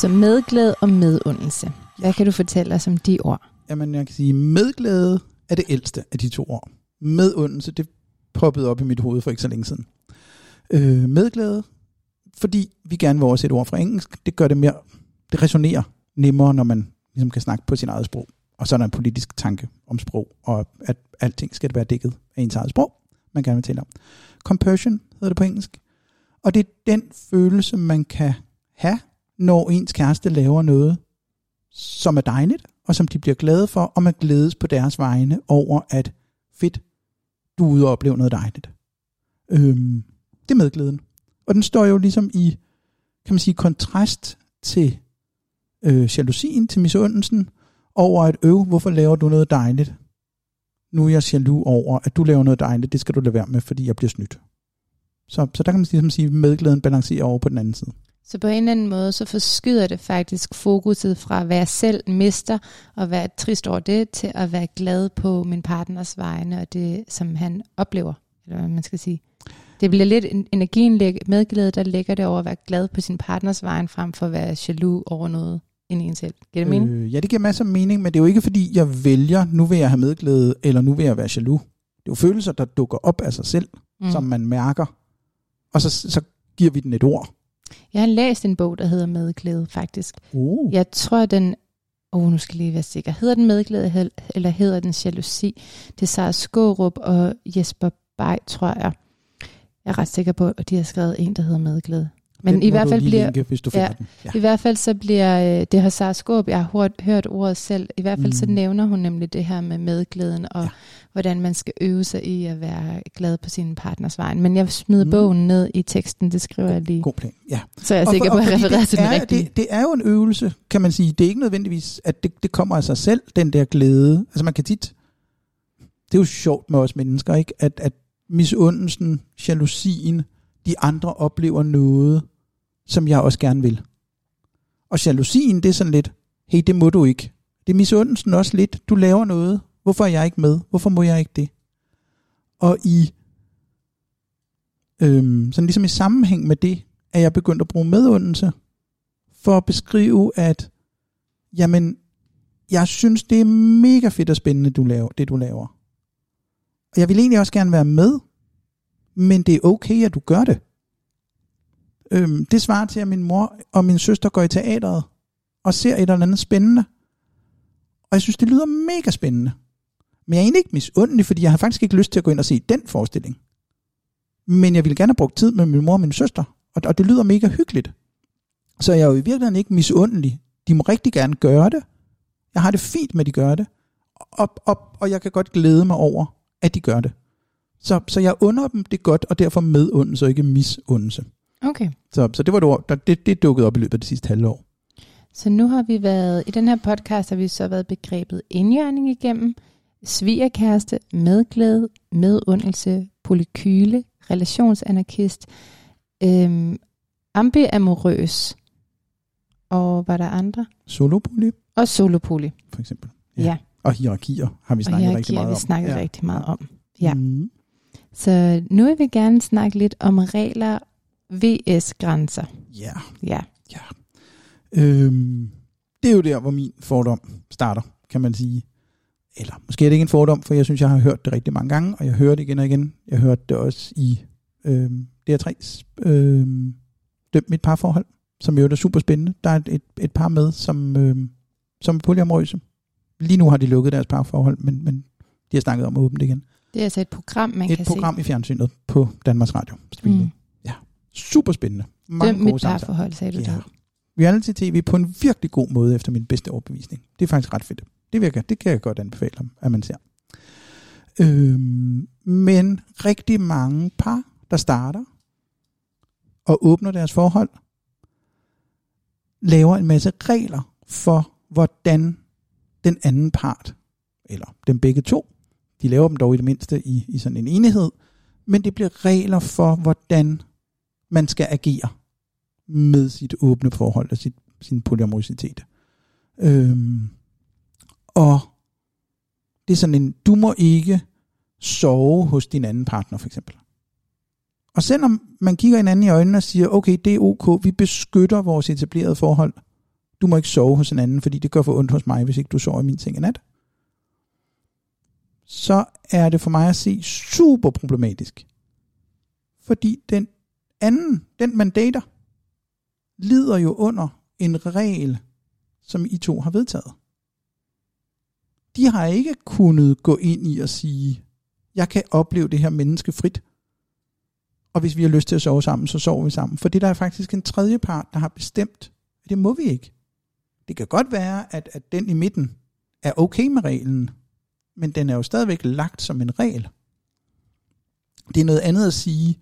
Speaker 1: Så medglæde og medundelse. Hvad kan du fortælle os om de ord?
Speaker 2: Jamen, jeg kan sige, medglæde er det ældste af de to ord. Medundelse, det poppede op i mit hoved for ikke så længe siden. Øh, medglæde, fordi vi gerne vil oversætte ord fra engelsk, det gør det mere, det resonerer nemmere, når man ligesom kan snakke på sin eget sprog. Og så er der en politisk tanke om sprog, og at alting skal være dækket af ens eget sprog, man gerne vil tale om. Compassion hedder det på engelsk. Og det er den følelse, man kan have, når ens kæreste laver noget, som er dejligt, og som de bliver glade for, og man glædes på deres vegne over, at fedt, du er ude og opleve noget dejligt. Øhm, det er medglæden. Og den står jo ligesom i, kan man sige, kontrast til øh, jalousien, til misundelsen, over at øve, hvorfor laver du noget dejligt? Nu er jeg jaloux over, at du laver noget dejligt, det skal du lade være med, fordi jeg bliver snydt. Så, så der kan man ligesom sige, at medglæden balancerer over på den anden side.
Speaker 1: Så på en eller anden måde, så forskyder det faktisk fokuset fra, hvad jeg selv mister, og være trist over det, til at være glad på min partners vegne, og det, som han oplever, eller hvad man skal sige. Det bliver lidt en- energien medglæde, der ligger det over at være glad på sin partners vegne, frem for at være jaloux over noget ind i en selv. Giver det mening?
Speaker 2: Øh, ja, det giver masser af mening, men det er jo ikke fordi, jeg vælger, nu vil jeg have medglæde, eller nu vil jeg være jaloux. Det er jo følelser, der dukker op af sig selv, mm. som man mærker, og så, så giver vi den et ord.
Speaker 1: Jeg har læst en bog, der hedder Medglæde, faktisk.
Speaker 2: Uh.
Speaker 1: Jeg tror, den... Åh, oh, nu skal jeg lige være sikker. Hedder den medglæde, eller hedder den jalousi? Det er Sara Skårup og Jesper Bay, tror jeg. Jeg er ret sikker på, at de har skrevet en, der hedder medglæde. Men
Speaker 2: Den
Speaker 1: i hvert fald bliver...
Speaker 2: Linke, hvis du
Speaker 1: Ja.
Speaker 2: den. Ja.
Speaker 1: I hvert fald så bliver, øh, det har Sara Skåb, jeg har hørt, hørt ordet selv, i hvert fald mm. så nævner hun nemlig det her med medglæden, og
Speaker 2: Ja.
Speaker 1: hvordan man skal øve sig i at være glad på sin partners vejen. Men jeg smider
Speaker 2: Mm.
Speaker 1: bogen ned i teksten, det skriver jeg lige,
Speaker 2: God plan, ja.
Speaker 1: så jeg er
Speaker 2: Og
Speaker 1: sikker
Speaker 2: for-
Speaker 1: på, at
Speaker 2: det
Speaker 1: til den
Speaker 2: er,
Speaker 1: rigtige.
Speaker 2: Det, det er jo en øvelse, kan man sige. Det er ikke nødvendigvis, at det, det kommer af sig selv, den der glæde. Altså man kan tit... Det er jo sjovt med os mennesker, ikke? At, at misundelsen, jalousien, de andre oplever noget, som jeg også gerne vil. Og jalousien, det er sådan lidt, hey, det må du ikke. Det er misundelsen også lidt, du laver noget, hvorfor er jeg ikke med? Hvorfor må jeg ikke det? Og i øhm, sådan ligesom i sammenhæng med det, er jeg begyndt at bruge medundelse for at beskrive, at jamen, jeg synes, det er mega fedt og spændende, du laver, det du laver. Og jeg vil egentlig også gerne være med, men det er okay, at du gør det. Øhm, det svarer til, at min mor og min søster går i teateret og ser et eller andet spændende. Og jeg synes, det lyder mega spændende. Men jeg er egentlig ikke misundelig, fordi jeg har faktisk ikke lyst til at gå ind og se den forestilling. Men jeg ville gerne have brugt tid med min mor og min søster, og, og det lyder mega hyggeligt. Så jeg er jo i virkeligheden ikke misundelig. De må rigtig gerne gøre det. Jeg har det fint med, at de gør det. Og, og, og jeg kan godt glæde mig over, at de gør det. Så, så jeg under dem det godt, og derfor medundelse og ikke misundelse.
Speaker 1: Okay.
Speaker 2: Så, så det var det ord, der, det, det dukkede op i løbet af det sidste halve år.
Speaker 1: Så nu har vi været, i den her podcast har vi så været begrebet indjørning igennem, svigerkæreste, medglæde, medundelse, polykyle, relationsanarkist, øhm, ambiamorøs, og var der andre?
Speaker 2: Solopoly,
Speaker 1: Og solopoly.
Speaker 2: for eksempel.
Speaker 1: Ja, ja.
Speaker 2: Og hierarkier har vi
Speaker 1: og
Speaker 2: snakket rigtig
Speaker 1: hierarkier
Speaker 2: meget
Speaker 1: har vi
Speaker 2: om.
Speaker 1: snakket
Speaker 2: ja.
Speaker 1: rigtig meget om. Ja.
Speaker 2: Mm.
Speaker 1: Så nu vil vi gerne snakke lidt om regler vs grænser.
Speaker 2: Ja.
Speaker 1: Ja.
Speaker 2: Øhm, det er jo der, hvor min fordom starter, kan man sige. Eller måske er det ikke en fordom, for jeg synes, jeg har hørt det rigtig mange gange, og jeg hører det igen og igen. Jeg hørte det også i øhm, DR3's øhm, Døm mit parforhold, som jo er super spændende. Der er et, et, et par med, som, øhm, som er polyamorøse. Lige nu har de lukket deres parforhold, men, men de har snakket om at åbne det igen.
Speaker 1: Det er altså et program, man
Speaker 2: et
Speaker 1: kan
Speaker 2: program i fjernsynet på Danmarks Radio.
Speaker 1: se.
Speaker 2: Streaming.
Speaker 1: Mm.
Speaker 2: Super spændende. Mange
Speaker 1: Døm mit parforhold, sagde du
Speaker 2: Ja.
Speaker 1: det.
Speaker 2: reality-tv på en virkelig god måde, efter min bedste overbevisning. Det er faktisk ret fedt. Det, virker, det kan jeg godt anbefale, at man ser. Øhm, men rigtig mange par, der starter og åbner deres forhold, laver en masse regler for, hvordan den anden part, eller dem begge to, de laver dem dog i det mindste i, i sådan en enighed, men det bliver regler for, hvordan man skal agere med sit åbne forhold og sit, sin polyamorositet. Øhm, og det er sådan en, du må ikke sove hos din anden partner for eksempel. Og selvom man kigger hinanden i øjnene og siger, okay, det er ok, vi beskytter vores etablerede forhold. Du må ikke sove hos en anden, fordi det gør for ondt hos mig, hvis ikke du sover i min seng i nat. Så er det for mig at se super problematisk. Fordi den anden, den man dater, lider jo under en regel, som I to har vedtaget. De har ikke kunnet gå ind i og sige, jeg kan opleve det her menneske frit. Og hvis vi har lyst til at sove sammen, så sover vi sammen. For det der er faktisk en tredje part, der har bestemt, at det må vi ikke. Det kan godt være, at, at den i midten er okay med reglen, men den er jo stadigvæk lagt som en regel. Det er noget andet at sige,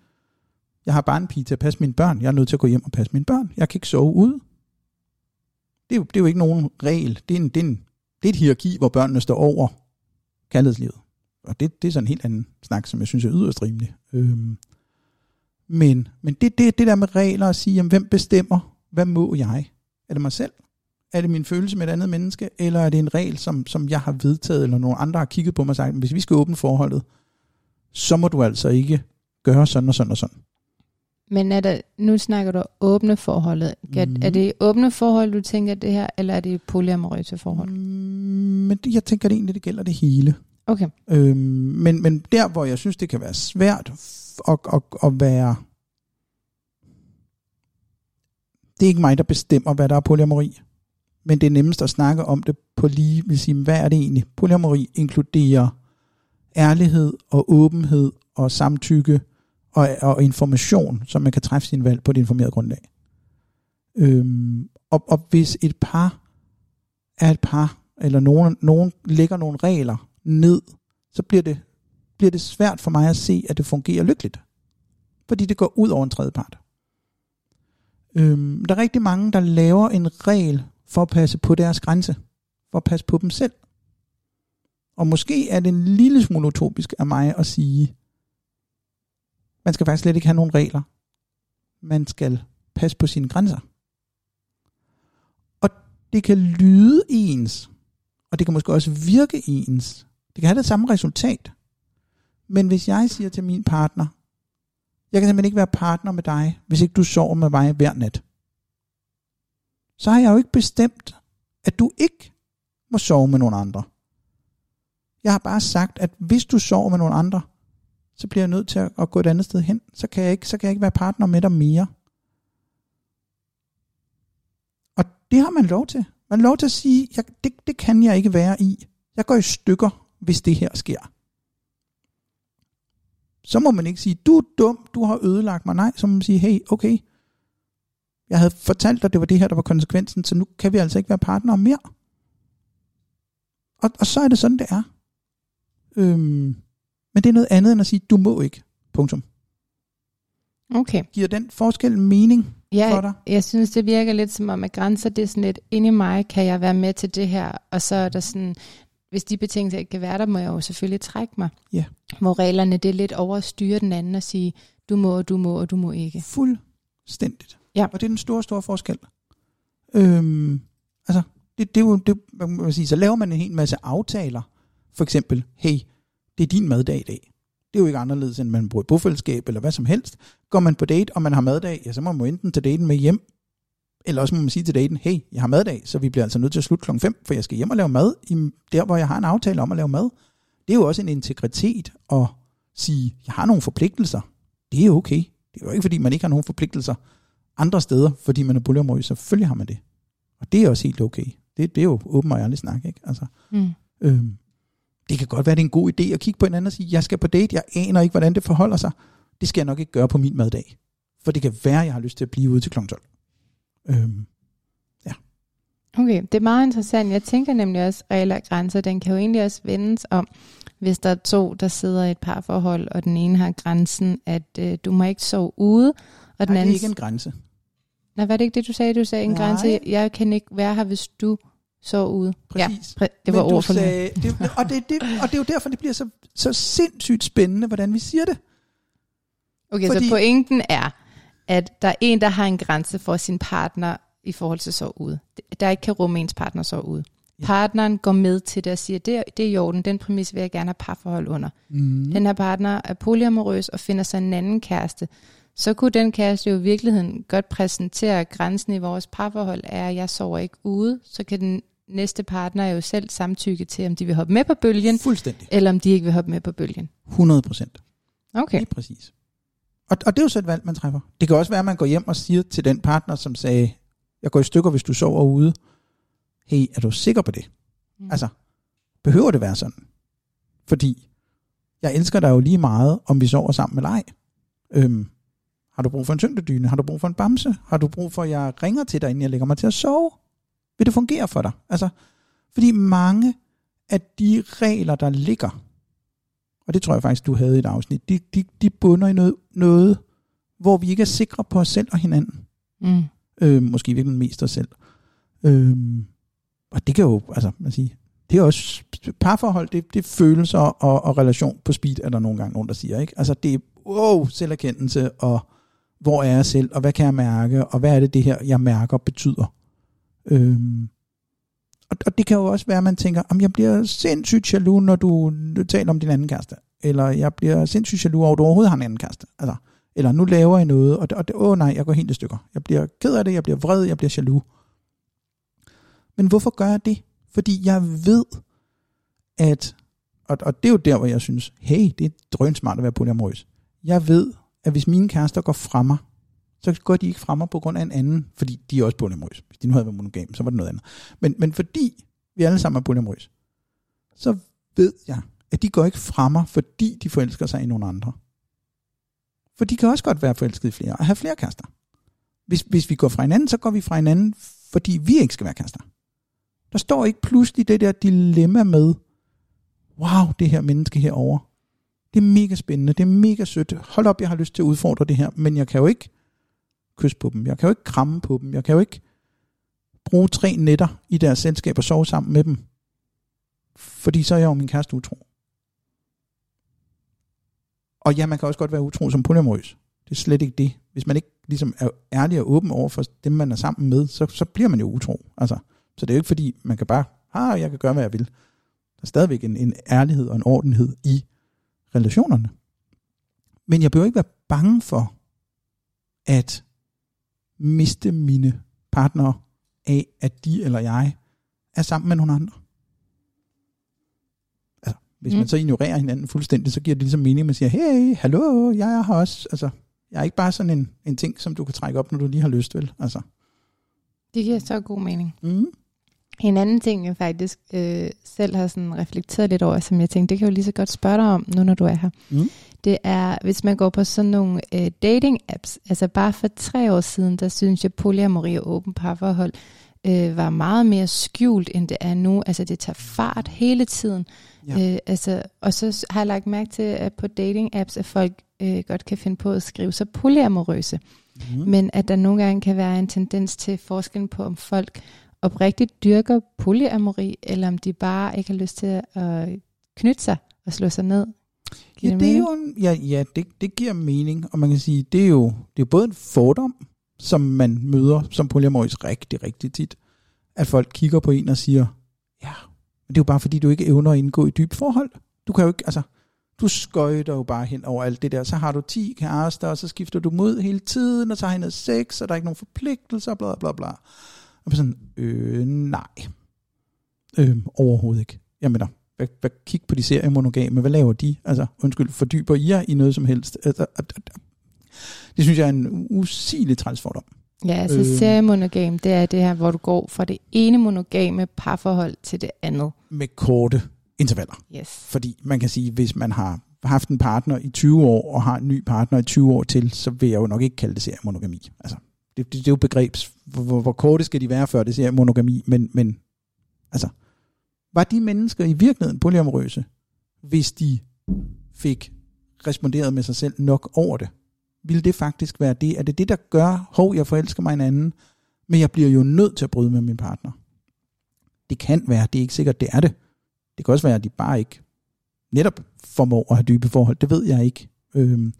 Speaker 2: jeg har bare en pige til at passe mine børn, jeg er nødt til at gå hjem og passe mine børn, jeg kan ikke sove ude. Det er jo, det er jo ikke nogen regel, det er, en, det, er en, det er et hierarki, hvor børnene står over kærlighedslivet. Og det, det er sådan en helt anden snak, som jeg synes er yderst rimelig. Øhm, men men det, det, det der med regler at sige, jamen, hvem bestemmer, hvad må jeg? Er det mig selv? Er det min følelse med et andet menneske? Eller er det en regel, som, som jeg har vedtaget, eller nogle andre har kigget på mig og sagt, hvis vi skal åbne forholdet, så må du altså ikke gøre sådan og sådan og sådan.
Speaker 1: Men er der, nu snakker du åbne forholdet. Mm. Er det åbne forhold, du tænker det her, eller er det polyamorøse forhold? Mm,
Speaker 2: men det, jeg tænker det egentlig, det gælder det hele.
Speaker 1: Okay.
Speaker 2: Øhm, men, men der, hvor jeg synes, det kan være svært at, at, at være... Det er ikke mig, der bestemmer, hvad der er polyamori. Men det er nemmest at snakke om det på lige, vil sige, hvad er det egentlig? Polyamori inkluderer ærlighed og åbenhed og samtykke og, og information, så man kan træffe sin valg på et informeret grundlag. Øhm, og, og hvis et par er et par, eller nogen, nogen lægger nogle regler ned, så bliver det, bliver det svært for mig at se, at det fungerer lykkeligt. Fordi det går ud over en tredje part. Øhm, der er rigtig mange, der laver en regel for at passe på deres grænse. For at passe på dem selv. Og måske er det en lille smule utopisk af mig at sige, man skal faktisk slet ikke have nogen regler. Man skal passe på sine grænser. Og det kan lyde ens, og det kan måske også virke ens. Det kan have det samme resultat. Men hvis jeg siger til min partner, jeg kan simpelthen ikke være partner med dig, hvis ikke du sover med mig hver nat. Så har jeg jo ikke bestemt, at du ikke må sove med nogen andre. Jeg har bare sagt, at hvis du sover med nogen andre, så bliver jeg nødt til at, gå et andet sted hen. Så kan, jeg ikke, så kan jeg ikke være partner med dig mere. Og det har man lov til. Man har lov til at sige, jeg, det, det kan jeg ikke være i. Jeg går i stykker, hvis det her sker. Så må man ikke sige, du er dum, du har ødelagt mig. Nej, så må man sige, hey, okay, jeg havde fortalt dig, at det var det her, der var konsekvensen, så nu kan vi altså ikke være partnere mere. Og, og så er det sådan, det er. Øhm, men det er noget andet end at sige, du må ikke. Punktum.
Speaker 1: Okay.
Speaker 2: Giver den forskel mening
Speaker 1: ja,
Speaker 2: for dig?
Speaker 1: jeg synes, det virker lidt som om, at grænser, det er sådan lidt, inde i mig kan jeg være med til det her, og så er der sådan, hvis de betingelser ikke kan være der, må jeg jo selvfølgelig trække mig.
Speaker 2: Ja.
Speaker 1: Hvor reglerne, det er lidt over at styre den anden og sige, du må, du må, og du må ikke.
Speaker 2: Fuldstændigt.
Speaker 1: Ja.
Speaker 2: Og det er den store, store forskel. Øhm, altså, det, det er jo, det, man må sige, så laver man en hel masse aftaler. For eksempel, hey, det er din maddag i dag. Det er jo ikke anderledes, end man bruger et bofællesskab eller hvad som helst. Går man på date, og man har maddag, ja, så må man enten tage daten med hjem, eller også må man sige til daten, hey, jeg har maddag, så vi bliver altså nødt til at slutte klokken 5, for jeg skal hjem og lave mad, i der hvor jeg har en aftale om at lave mad. Det er jo også en integritet at sige, jeg har nogle forpligtelser. Det er okay. Det er jo ikke, fordi man ikke har nogen forpligtelser andre steder, fordi man er boligområde. Selvfølgelig har man det. Og det er også helt okay. Det, det er jo åben og ærlig snak, ikke? Altså, mm. øhm, det kan godt være, det er en god idé at kigge på hinanden og sige, jeg skal på date, jeg aner ikke, hvordan det forholder sig. Det skal jeg nok ikke gøre på min maddag. For det kan være, jeg har lyst til at blive ude til kl. 12. Øhm,
Speaker 1: Okay, det er meget interessant. Jeg tænker nemlig også, regler og grænser, den kan jo egentlig også vendes om, hvis der er to, der sidder i et parforhold, og den ene har grænsen, at øh, du må ikke sove ude, og den
Speaker 2: Nej, det
Speaker 1: anden...
Speaker 2: er ikke en grænse.
Speaker 1: Nej, var det ikke det, du sagde? Du sagde en
Speaker 2: Nej.
Speaker 1: grænse. Jeg kan ikke være her, hvis du sover ude.
Speaker 2: Præcis.
Speaker 1: Ja, det var ord for
Speaker 2: sagde, det, og, det, det, og det er jo derfor, det bliver så, så sindssygt spændende, hvordan vi siger det.
Speaker 1: Okay,
Speaker 2: fordi-
Speaker 1: så pointen er, at der er en, der har en grænse for sin partner i forhold til sove ude. Der ikke kan rumme ens partner sove ude.
Speaker 2: Ja.
Speaker 1: Partneren går med til det og siger, det er, det er i orden, den præmis vil jeg gerne have parforhold under.
Speaker 2: Mm.
Speaker 1: Den her partner er polyamorøs og finder sig en anden kæreste. Så kunne den kæreste jo i virkeligheden godt præsentere, grænsen i vores parforhold er, at jeg sover ikke ude. Så kan den næste partner jo selv samtykke til, om de vil hoppe med på bølgen,
Speaker 2: Fuldstændig.
Speaker 1: eller om de ikke vil hoppe med på bølgen.
Speaker 2: 100 procent.
Speaker 1: Okay.
Speaker 2: Lige præcis. Og, og det er jo så et valg, man træffer. Det kan også være, at man går hjem og siger til den partner, som sagde, jeg går i stykker, hvis du sover ude. Hey, er du sikker på det?
Speaker 1: Mm.
Speaker 2: Altså, behøver det være sådan? Fordi jeg elsker dig jo lige meget, om vi sover sammen eller ej. Øhm, har du brug for en tyngdedyne? Har du brug for en bamse? Har du brug for, at jeg ringer til dig, inden jeg lægger mig til at sove? Vil det fungere for dig? Altså, fordi mange af de regler, der ligger, og det tror jeg faktisk, du havde i et afsnit, de, de, de bunder i noget, noget, hvor vi ikke er sikre på os selv og hinanden.
Speaker 1: Mm.
Speaker 2: Øh, måske virkelig mest os selv. Øh, og det kan jo, altså, man siger, det er også parforhold, det, det er følelser og, og relation på speed, er der nogle gange nogen, der siger, ikke? Altså, det er, wow, selverkendelse, og hvor er jeg selv, og hvad kan jeg mærke, og hvad er det, det her, jeg mærker, betyder. Øhm, og, og det kan jo også være, at man tænker, om jeg bliver sindssygt jaloux, når du taler om din anden kæreste. Eller jeg bliver sindssygt jaloux over, at du overhovedet har en anden kæreste. Altså, eller nu laver jeg noget, og det, og det, åh nej, jeg går helt i stykker. Jeg bliver ked af det, jeg bliver vred, jeg bliver jaloux. Men hvorfor gør jeg det? Fordi jeg ved, at, og, og det er jo der, hvor jeg synes, hey, det er drønsmart at være polyamorøs. Jeg ved, at hvis mine kærester går fra mig, så går de ikke fra mig på grund af en anden, fordi de er også polyamorøse. Hvis de nu havde været monogame, så var det noget andet. Men, men fordi vi alle sammen er polyamorøse, så ved jeg, at de går ikke fra mig, fordi de forelsker sig i nogle andre. For de kan også godt være forelsket i flere og have flere kærester. Hvis, hvis vi går fra hinanden, så går vi fra hinanden, fordi vi ikke skal være kærester. Der står ikke pludselig det der dilemma med, wow, det her menneske herover. Det er mega spændende, det er mega sødt. Hold op, jeg har lyst til at udfordre det her, men jeg kan jo ikke kysse på dem. Jeg kan jo ikke kramme på dem. Jeg kan jo ikke bruge tre nætter i deres selskab og sove sammen med dem. Fordi så er jeg jo min kæreste utro. Og ja, man kan også godt være utro som polyamorøs. Det er slet ikke det. Hvis man ikke ligesom er ærlig og åben over for dem, man er sammen med, så, så bliver man jo utro. Altså, så det er jo ikke fordi, man kan bare, ah, jeg kan gøre, hvad jeg vil. Der er stadigvæk en, en ærlighed og en ordenhed i relationerne. Men jeg behøver ikke være bange for at miste mine partnere af, at de eller jeg er sammen med nogle andre. Altså, hvis mm. Man så ignorerer hinanden fuldstændig, så giver det ligesom mening, at man siger, hey, hallo, jeg er her også. Altså, jeg er ikke bare sådan en, en ting, som du kan trække op, når du lige har lyst, vel? Altså,
Speaker 1: Det giver så god mening.
Speaker 2: mm.
Speaker 1: En anden ting, jeg faktisk øh, selv har sådan reflekteret lidt over, som jeg tænkte, det kan jeg jo lige så godt spørge dig om, nu når du er her.
Speaker 2: Mm.
Speaker 1: Det er, hvis man går på sådan nogle øh, dating-apps, altså bare for tre år siden, der synes jeg, polyamori og åben parforhold øh, var meget mere skjult, end det er nu. Altså det tager fart hele tiden.
Speaker 2: Ja.
Speaker 1: Øh, altså, og så har jeg lagt mærke til, at på dating-apps, at folk øh, godt kan finde på at skrive sig polyamorøse.
Speaker 2: Mm.
Speaker 1: Men at der nogle gange kan være en tendens til forskellen på, om folk oprigtigt dyrker polyamori, eller om de bare ikke har lyst til at knytte sig og slå sig ned. Giver
Speaker 2: Ja,
Speaker 1: det
Speaker 2: det er jo en, ja, ja det, det giver mening, og man kan sige, det er jo, det er både en fordom, som man møder som polyamorøs rigtig, rigtig tit, at folk kigger på en og siger, ja, men det er jo bare fordi, du ikke evner at indgå i dyb forhold. Du kan jo ikke, altså, du skøjter jo bare hen over alt det der, så har du 10 kærester, og så skifter du mod hele tiden, og så har I noget sex, og der er ikke nogen forpligtelser, bla bla bla. Og så sådan, øh, nej. Øh, overhovedet ikke. Jeg mener, hvad, hvad, kig på de serier monogame, hvad laver de? Altså, undskyld, fordyber I jer i noget som helst? Altså, det synes jeg er en usigelig transfordom.
Speaker 1: Ja, altså
Speaker 2: øh.
Speaker 1: seriemonogam, det er det her, hvor du går fra det ene monogame parforhold til det andet.
Speaker 2: Med korte intervaller.
Speaker 1: Yes.
Speaker 2: Fordi man kan sige, hvis man har haft en partner i 20 år, og har en ny partner i 20 år til, så vil jeg jo nok ikke kalde det seriemonogami. Altså, det, det, det er jo begrebs, hvor, hvor, hvor korte skal de være, før det siger monogami, men, men altså, var de mennesker i virkeligheden polyamorøse, hvis de fik responderet med sig selv nok over det? Vil det faktisk være det? Er det det, der gør, hov, jeg forelsker mig en anden, men jeg bliver jo nødt til at bryde med min partner? Det kan være, det er ikke sikkert, det er det. Det kan også være, at de bare ikke netop formår at have dybe forhold. Det ved jeg ikke. Øhm,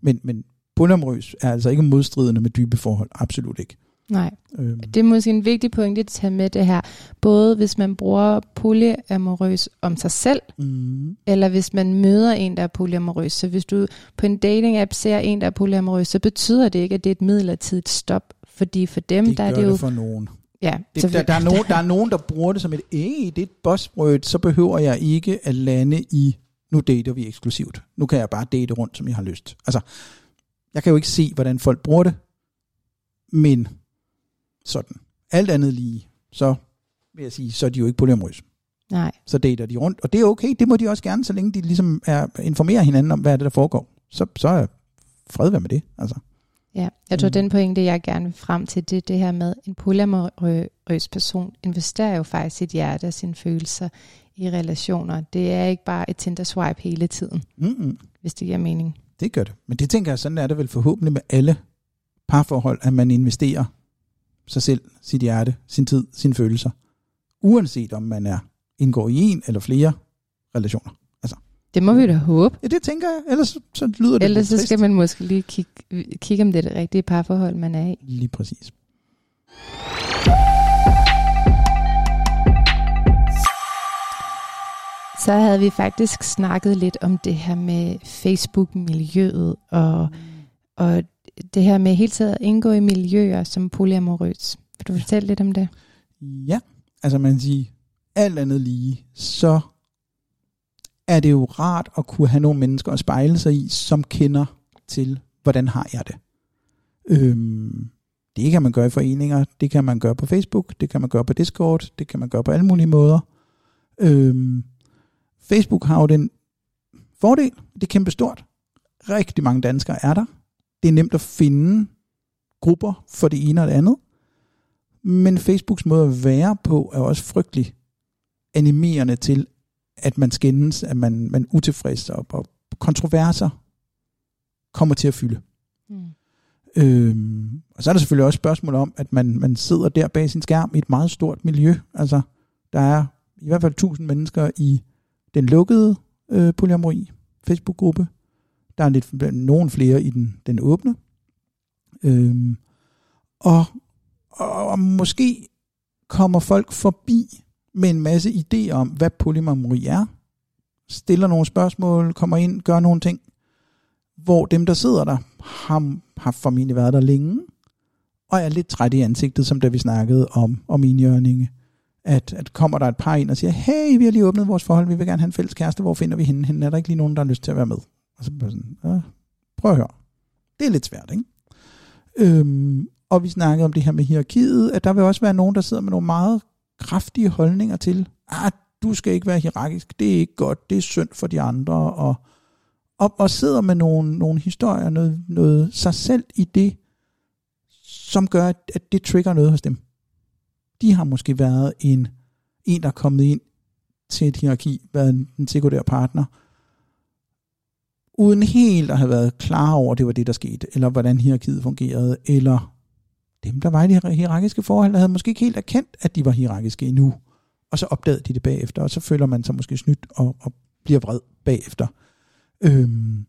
Speaker 2: men, men polyamorøs er altså ikke modstridende med dybe forhold. Absolut ikke.
Speaker 1: Nej, øhm. det er måske en vigtig point at tage med det her. Både hvis man bruger polyamorøs om sig selv, mm. eller hvis man møder en, der er polyamorøs. Så hvis du på en dating-app ser en, der er polyamorøs, så betyder det ikke, at det er et midlertidigt stop. Fordi for dem,
Speaker 2: det
Speaker 1: der er det
Speaker 2: jo...
Speaker 1: det
Speaker 2: for nogen.
Speaker 1: Ja,
Speaker 2: det, der, der, er nogen, der er nogen, der bruger det som et, æh, det er et bossbrød, så behøver jeg ikke at lande i, nu dater vi eksklusivt. Nu kan jeg bare date rundt, som jeg har lyst. Altså, jeg kan jo ikke se, hvordan folk bruger det, men sådan. Alt andet lige, så vil jeg sige, så er de jo ikke polyamorøse.
Speaker 1: Nej.
Speaker 2: Så dater de rundt, og det er okay, det må de også gerne, så længe de ligesom er, informerer hinanden om, hvad er det, der foregår. Så, så er fred med det, altså.
Speaker 1: Ja, jeg tror, mm. den pointe, jeg gerne vil frem til, det det her med, en polyamorøs person investerer jo faktisk sit hjerte og sine følelser i relationer. Det er ikke bare et Tinder-swipe hele tiden, mm-hmm. hvis det giver mening.
Speaker 2: Det gør det. Men det tænker jeg, sådan er det vel forhåbentlig med alle parforhold, at man investerer sig selv, sit hjerte, sin tid, sine følelser. Uanset om man er indgår i en eller flere relationer. Altså,
Speaker 1: det må vi da håbe.
Speaker 2: Ja, det tænker jeg. Ellers så lyder det
Speaker 1: Ellers så skal man måske lige kigge, kigge om det er det rigtige parforhold, man er i.
Speaker 2: Lige præcis.
Speaker 1: Så havde vi faktisk snakket lidt om det her med Facebook-miljøet, og, og det her med hele tiden at indgå i miljøer som polyamorøs. Vil du fortælle lidt om det?
Speaker 2: Ja, altså man siger, alt andet lige, så er det jo rart at kunne have nogle mennesker at spejle sig i, som kender til, hvordan har jeg det. Øhm, det kan man gøre i foreninger, det kan man gøre på Facebook, det kan man gøre på Discord, det kan man gøre på alle mulige måder. Øhm, Facebook har jo den fordel, det er kæmpe stort. Rigtig mange danskere er der. Det er nemt at finde grupper for det ene og det andet. Men Facebooks måde at være på er også frygtelig animerende til, at man skændes, at man, man utilfreds, og, og kontroverser kommer til at fylde. Mm. Øhm, og så er der selvfølgelig også spørgsmål om, at man, man sidder der bag sin skærm i et meget stort miljø. Altså, der er i hvert fald 1000 mennesker i den lukkede øh, polyamori Facebook-gruppe. Der er lidt nogen flere i den, den åbne. Øhm, og, og, og måske kommer folk forbi med en masse idéer om, hvad polyamori er, stiller nogle spørgsmål, kommer ind, gør nogle ting, hvor dem, der sidder der, har, har formentlig været der længe, og er lidt træt i ansigtet, som da vi snakkede om, om enhjørninge. At, at kommer der et par ind og siger, hey, vi har lige åbnet vores forhold, vi vil gerne have en fælles kæreste, hvor finder vi hende? Hende er der ikke lige nogen, der har lyst til at være med. Og så bare sådan, prøv at høre. Det er lidt svært, ikke? Øhm, og vi snakkede om det her med hierarkiet, at der vil også være nogen, der sidder med nogle meget kraftige holdninger til, at ah, du skal ikke være hierarkisk, det er ikke godt, det er synd for de andre, og, og, og sidder med nogle, nogle historier, noget, noget sig selv i det, som gør, at det trigger noget hos dem. De har måske været en, en der er kommet ind til et hierarki, været en sekundær partner, uden helt at have været klar over, at det var det, der skete, eller hvordan hierarkiet fungerede, eller dem, der var i de hierarkiske forhold, der havde måske ikke helt erkendt, at de var hierarkiske endnu. Og så opdagede de det bagefter, og så føler man sig måske snydt og, og bliver vred bagefter. Øhm,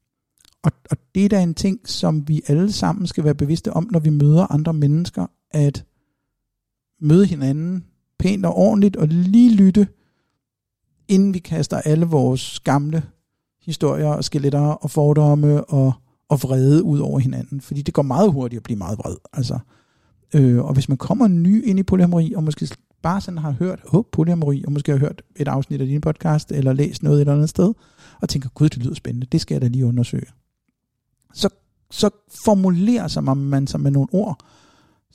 Speaker 2: og, og det er da en ting, som vi alle sammen skal være bevidste om, når vi møder andre mennesker, at møde hinanden pænt og ordentligt, og lige lytte, inden vi kaster alle vores gamle historier og skeletter og fordomme og, og vrede ud over hinanden. Fordi det går meget hurtigt at blive meget vred. Altså, Øh, og hvis man kommer ny ind i polyamori, og måske bare sådan har hørt oh, polyamori, og måske har hørt et afsnit af din podcast, eller læst noget et eller andet sted, og tænker, gud, det lyder spændende, det skal jeg da lige undersøge. Så, så formulerer sig man sig med nogle ord,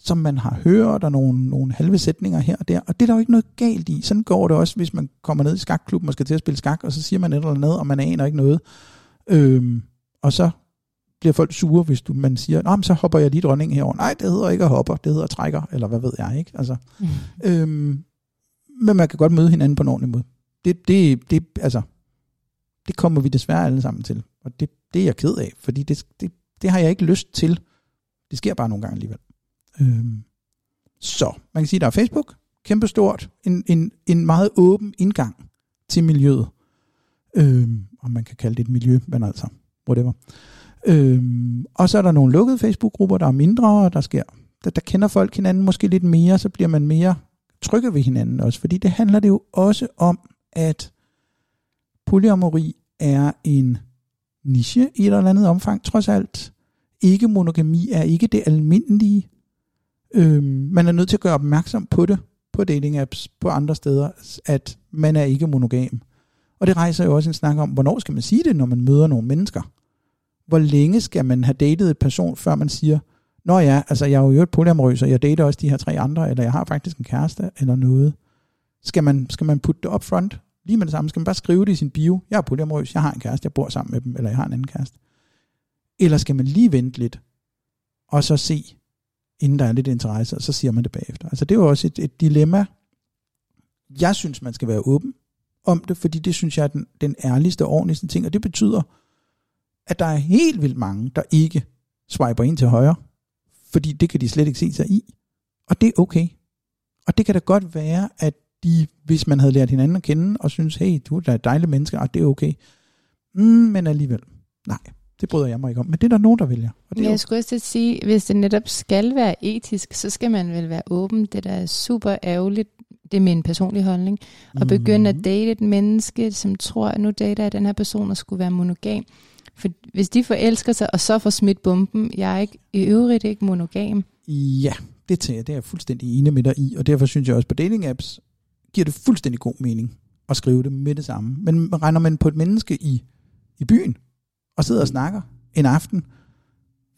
Speaker 2: som man har hørt, og nogle, nogle halve sætninger her og der, og det er der jo ikke noget galt i. Sådan går det også, hvis man kommer ned i skakklubben og skal til at spille skak, og så siger man et eller andet, og man aner ikke noget. Øhm, og så bliver folk sure, hvis du, man siger, Nå, men så hopper jeg lige dronning herover. Nej, det hedder ikke at hopper, det hedder trækker, eller hvad ved jeg, ikke? Altså, mm. øhm, men man kan godt møde hinanden på en ordentlig måde. Det, det, det, altså, det kommer vi desværre alle sammen til. Og det, det er jeg ked af, fordi det, det, det har jeg ikke lyst til. Det sker bare nogle gange alligevel. Øhm, så, man kan sige, der er Facebook, kæmpestort, en, en, en meget åben indgang til miljøet. Øhm, om man kan kalde det et miljø, men altså, whatever. Øhm, og så er der nogle lukkede Facebook-grupper, der er mindre, og der sker, der, der kender folk hinanden måske lidt mere, så bliver man mere trygge ved hinanden også, fordi det handler det jo også om, at polyamori er en niche i et eller andet omfang, trods alt. Ikke monogami er ikke det almindelige. Øhm, man er nødt til at gøre opmærksom på det, på dating apps, på andre steder, at man er ikke monogam. Og det rejser jo også en snak om, hvornår skal man sige det, når man møder nogle mennesker? Hvor længe skal man have datet et person, før man siger, Nå ja, altså jeg er jo et polyamorøs, og jeg dater også de her tre andre, eller jeg har faktisk en kæreste, eller noget. Skal man, skal man putte det up front? Lige med det samme, skal man bare skrive det i sin bio. Jeg er polyamorøs, jeg har en kæreste, jeg bor sammen med dem, eller jeg har en anden kæreste. Eller skal man lige vente lidt, og så se, inden der er lidt interesse, og så siger man det bagefter. Altså det er jo også et, et dilemma. Jeg synes, man skal være åben om det, fordi det synes jeg er den, den ærligste og ordentligste ting, og det betyder, at der er helt vildt mange, der ikke swiper ind til højre, fordi det kan de slet ikke se sig i. Og det er okay. Og det kan da godt være, at de, hvis man havde lært hinanden at kende, og synes, hey, du er da et dejligt menneske, og det er okay. Mm, men alligevel, nej, det bryder jeg mig ikke om. Men det er der nogen, der vælger. Og det
Speaker 1: jeg skulle også sige, hvis det netop skal være etisk, så skal man vel være åben. Det der er super ærgerligt, det er min personlige holdning, at begynde at mhm. date et menneske, som tror, at nu dater jeg den her person, og skulle være monogam. For hvis de forelsker sig, og så får smidt bomben, jeg er ikke, i øvrigt ikke monogam.
Speaker 2: Ja, det tager jeg, det er jeg fuldstændig enig med dig i, og derfor synes jeg også på dating apps, giver det fuldstændig god mening at skrive det med det samme. Men regner man på et menneske i, i byen, og sidder og snakker en aften,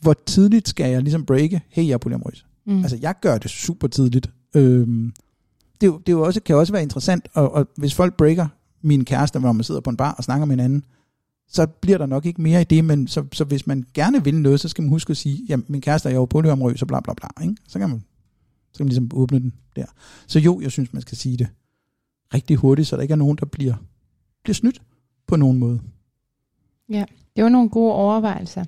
Speaker 2: hvor tidligt skal jeg ligesom breake, hey, jeg er polyamorøs. Mm. Altså, jeg gør det super tidligt. Øhm, det, det jo også, kan også være interessant, og, og hvis folk breaker min kæreste, hvor man sidder på en bar og snakker med hinanden, så bliver der nok ikke mere i det, men så, så hvis man gerne vil noget, så skal man huske at sige, ja, min kæreste er jo polyamorøs, og bla bla bla, ikke? Så kan man, så kan man ligesom åbne den der. Så jo, jeg synes, man skal sige det rigtig hurtigt, så der ikke er nogen, der bliver, bliver snydt på nogen måde.
Speaker 1: Ja, det var nogle gode overvejelser.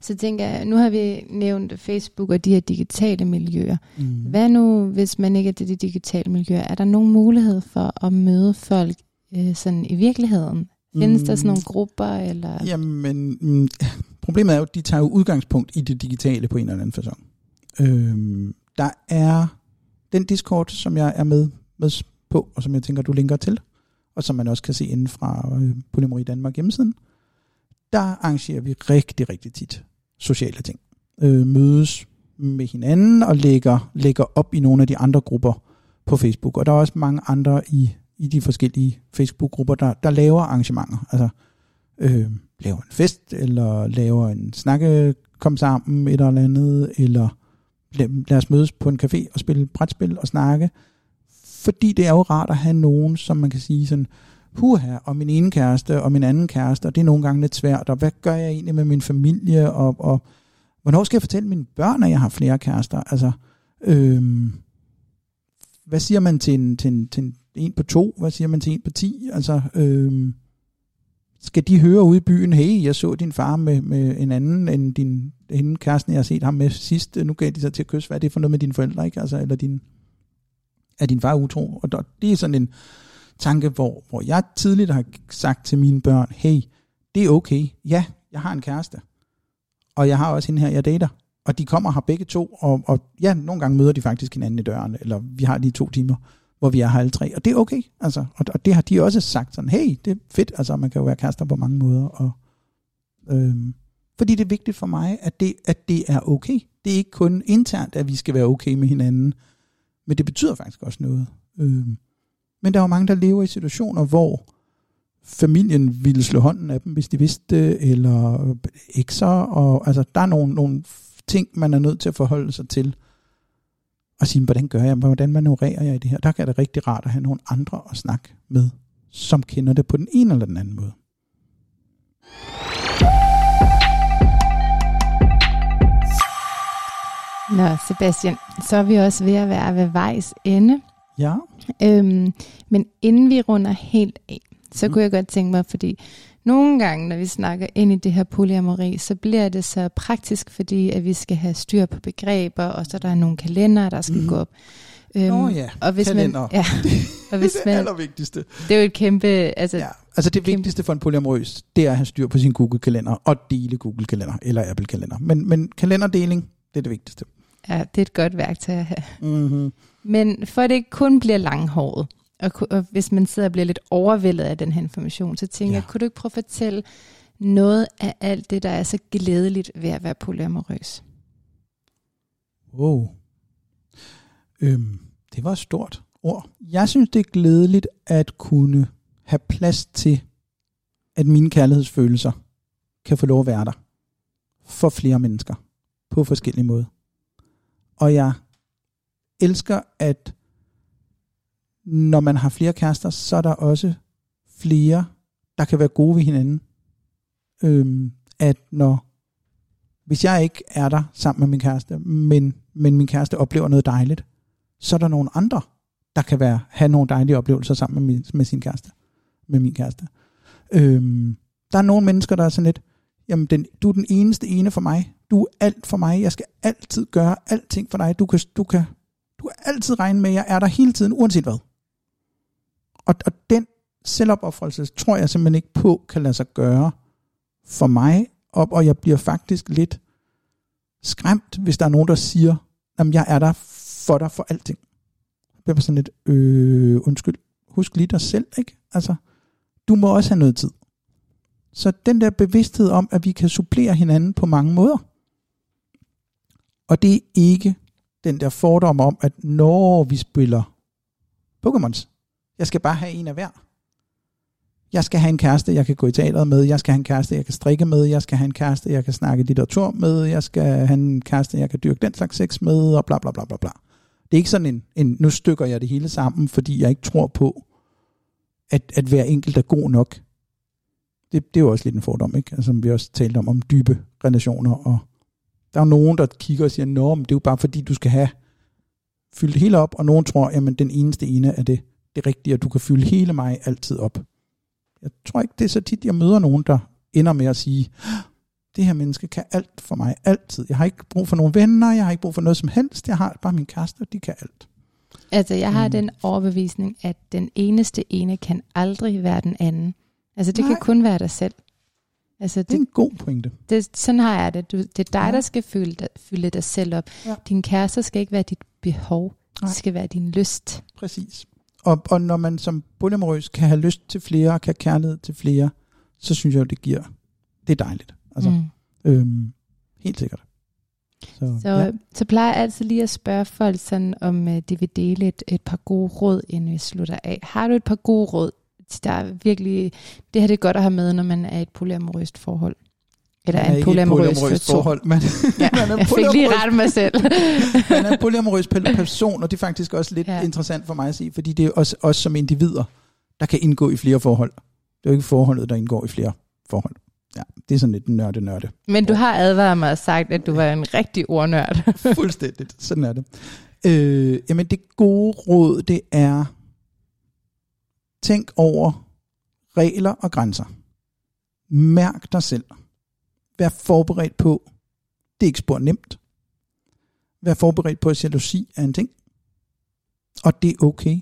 Speaker 1: Så tænker jeg, nu har vi nævnt Facebook og de her digitale miljøer. Mm. Hvad nu, hvis man ikke er til de digitale miljøer? Er der nogen mulighed for at møde folk øh, sådan i virkeligheden? Findes mm. der sådan nogle grupper? Eller?
Speaker 2: Jamen, mm, problemet er jo, at de tager jo udgangspunkt i det digitale på en eller anden façon. Øhm, der er den Discord, som jeg er med, med på, og som jeg tænker, du linker til, og som man også kan se inden fra øh, Polymeri Danmark hjemmesiden, der arrangerer vi rigtig, rigtig tit sociale ting. Øh, mødes med hinanden og lægger, lægger op i nogle af de andre grupper på Facebook. Og der er også mange andre i, i de forskellige Facebook-grupper, der, der laver arrangementer. Altså øh, laver en fest, eller laver en snakke, kom sammen, et eller andet, eller lad, lad os mødes på en café og spille brætspil og snakke. Fordi det er jo rart at have nogen, som man kan sige sådan, huha, og min ene kæreste, og min anden kæreste, og det er nogle gange lidt svært, og hvad gør jeg egentlig med min familie, og, og hvornår skal jeg fortælle mine børn, at jeg har flere kærester? Altså, øhm, hvad siger man til en, til, en, til en, en på to? Hvad siger man til en på ti? Altså, øhm, skal de høre ude i byen, hey, jeg så din far med, med en anden end din hende kæresten, jeg har set ham med sidst, nu gav de sig til at kysse, hvad er det for noget med dine forældre, ikke? Altså, eller din, er din far utro? Og der, det er sådan en tanke, hvor, hvor jeg tidligt har sagt til mine børn, hey, det er okay, ja, jeg har en kæreste, og jeg har også hende her, jeg dater, og de kommer her begge to, og, og ja, nogle gange møder de faktisk hinanden i døren, eller vi har lige to timer, hvor vi er her alle tre, og det er okay, altså, og, og det har de også sagt sådan, hey, det er fedt, altså man kan jo være kærester på mange måder, og øhm, fordi det er vigtigt for mig, at det, at det er okay. Det er ikke kun internt, at vi skal være okay med hinanden, men det betyder faktisk også noget. Øhm, men der er jo mange, der lever i situationer, hvor familien ville slå hånden af dem, hvis de vidste, eller ekser, og altså, der er nogle, nogle ting, man er nødt til at forholde sig til, og sige, hvordan gør jeg, hvordan manøvrerer jeg i det her? Der kan det rigtig rart at have nogle andre at snakke med, som kender det på den ene eller den anden måde.
Speaker 1: Nå, Sebastian, så er vi også ved at være ved vejs ende.
Speaker 2: Ja.
Speaker 1: Øhm, men inden vi runder helt af, så
Speaker 2: Mm.
Speaker 1: kunne jeg godt tænke mig, fordi nogle gange, når vi snakker ind i det her polyamori, så bliver det så praktisk, fordi at vi skal have styr på begreber, og så er der nogle kalender, der skal mm. gå op. Øhm,
Speaker 2: Nå ja,
Speaker 1: og hvis
Speaker 2: kalender.
Speaker 1: Man, ja, og hvis
Speaker 2: det er det allervigtigste.
Speaker 1: det er jo et kæmpe, altså,
Speaker 2: Ja. Altså det
Speaker 1: Kæmpe.
Speaker 2: vigtigste for en polyamorøs, det er at have styr på sin Google-kalender og dele Google-kalender eller Apple-kalender. Men, men kalenderdeling, det er det vigtigste.
Speaker 1: ja, det er et godt værktøj at have.
Speaker 2: Mm-hmm.
Speaker 1: Men for at det ikke kun bliver langhåret, og, og hvis man sidder og bliver lidt overvældet af den her information, så tænker
Speaker 2: ja.
Speaker 1: jeg, kunne du ikke prøve at fortælle noget af alt det, der er så glædeligt ved at være polyamorøs?
Speaker 2: Wow. Øhm, det var et stort ord. Jeg synes, det er glædeligt at kunne have plads til, at mine kærlighedsfølelser kan få lov at være der for flere mennesker på forskellige måder. Og jeg elsker, at når man har flere kærester, så er der også flere, der kan være gode ved hinanden. Øhm, at når, hvis jeg ikke er der sammen med min kæreste, men, men min kæreste oplever noget dejligt, så er der nogle andre, der kan være, have nogle dejlige oplevelser sammen med, min, med sin kæreste, med min kæreste. Øhm, der er nogle mennesker, der er sådan lidt, jamen den, du er den eneste ene for mig, du er alt for mig, jeg skal altid gøre alting for dig, du kan, du kan, du kan altid regne med, at jeg er der hele tiden, uanset hvad. Og, og den selvopoffrelse, tror jeg simpelthen ikke på, kan lade sig gøre for mig, og, og jeg bliver faktisk lidt skræmt, hvis der er nogen, der siger, at jeg er der for dig for alting. Jeg bliver sådan lidt, øh, undskyld, husk lige dig selv, ikke? Altså, du må også have noget tid. Så den der bevidsthed om, at vi kan supplere hinanden på mange måder. Og det er ikke den der fordom om, at når vi spiller Pokémons, jeg skal bare have en af hver. Jeg skal have en kæreste, jeg kan gå i teateret med. Jeg skal have en kæreste, jeg kan strikke med. Jeg skal have en kæreste, jeg kan snakke litteratur med. Jeg skal have en kæreste, jeg kan dyrke den slags sex med, og bla bla bla bla bla. Det er ikke sådan en, en nu stykker jeg det hele sammen, fordi jeg ikke tror på, at, at hver enkelt er god nok. Det, det er jo også lidt en fordom, ikke? Altså, som vi også talte om, om dybe relationer. Og der er jo nogen, der kigger og siger, nå, men det er jo bare fordi, du skal have fyldt det hele op, og nogen tror, jamen den eneste ene er det, det rigtige, at du kan fylde hele mig altid op. Jeg tror ikke, det er så tit, jeg møder nogen, der ender med at sige, det her menneske kan alt for mig, altid. Jeg har ikke brug for nogle venner, jeg har ikke brug for noget som helst, jeg har bare min kæreste, og de kan alt.
Speaker 1: Altså, jeg har
Speaker 2: mm.
Speaker 1: den overbevisning, at den eneste ene kan aldrig være den anden. Altså, det
Speaker 2: Nej.
Speaker 1: kan kun være dig selv. Altså,
Speaker 2: Det er
Speaker 1: det,
Speaker 2: en god pointe.
Speaker 1: det, sådan har jeg det. Du, det er dig,
Speaker 2: Ja.
Speaker 1: der skal fylde dig, fylde dig selv op.
Speaker 2: Ja.
Speaker 1: Din kæreste skal ikke være dit behov.
Speaker 2: Nej.
Speaker 1: Det skal være din lyst.
Speaker 2: Præcis. Og, og når man som polyamorøs kan have lyst til flere, og kan have kærlighed til flere, så synes jeg det giver, det er dejligt. Altså, mm. øhm, helt sikkert. Så,
Speaker 1: Så,
Speaker 2: ja.
Speaker 1: så plejer jeg altid lige at spørge folk, sådan, om uh, de vil dele et, et par gode råd, inden vi slutter af. Har du et par gode råd? Der er virkelig, det her det er godt at have med, når man er i et polyamorøst forhold. Eller
Speaker 2: Man er
Speaker 1: er en polyamorøs forhold.
Speaker 2: men
Speaker 1: Ja,
Speaker 2: man er
Speaker 1: jeg fik lige ret mig selv.
Speaker 2: man er en polyamorøs pe- person, og det er faktisk også lidt
Speaker 1: ja.
Speaker 2: Interessant for mig at sige, fordi det er også os som individer, der kan indgå i flere forhold. Det er jo ikke forholdet, der indgår i flere forhold. Ja, det er sådan lidt nørde nørde.
Speaker 1: Men du har advaret mig og sagt, at du var en rigtig ordnørd.
Speaker 2: Fuldstændigt. Sådan er det. Øh, jamen det gode råd, det er, tænk over regler og grænser. Mærk dig selv. Vær forberedt på, det er ikke spor nemt. Vær forberedt på, at jalousi er en ting. Og det er okay.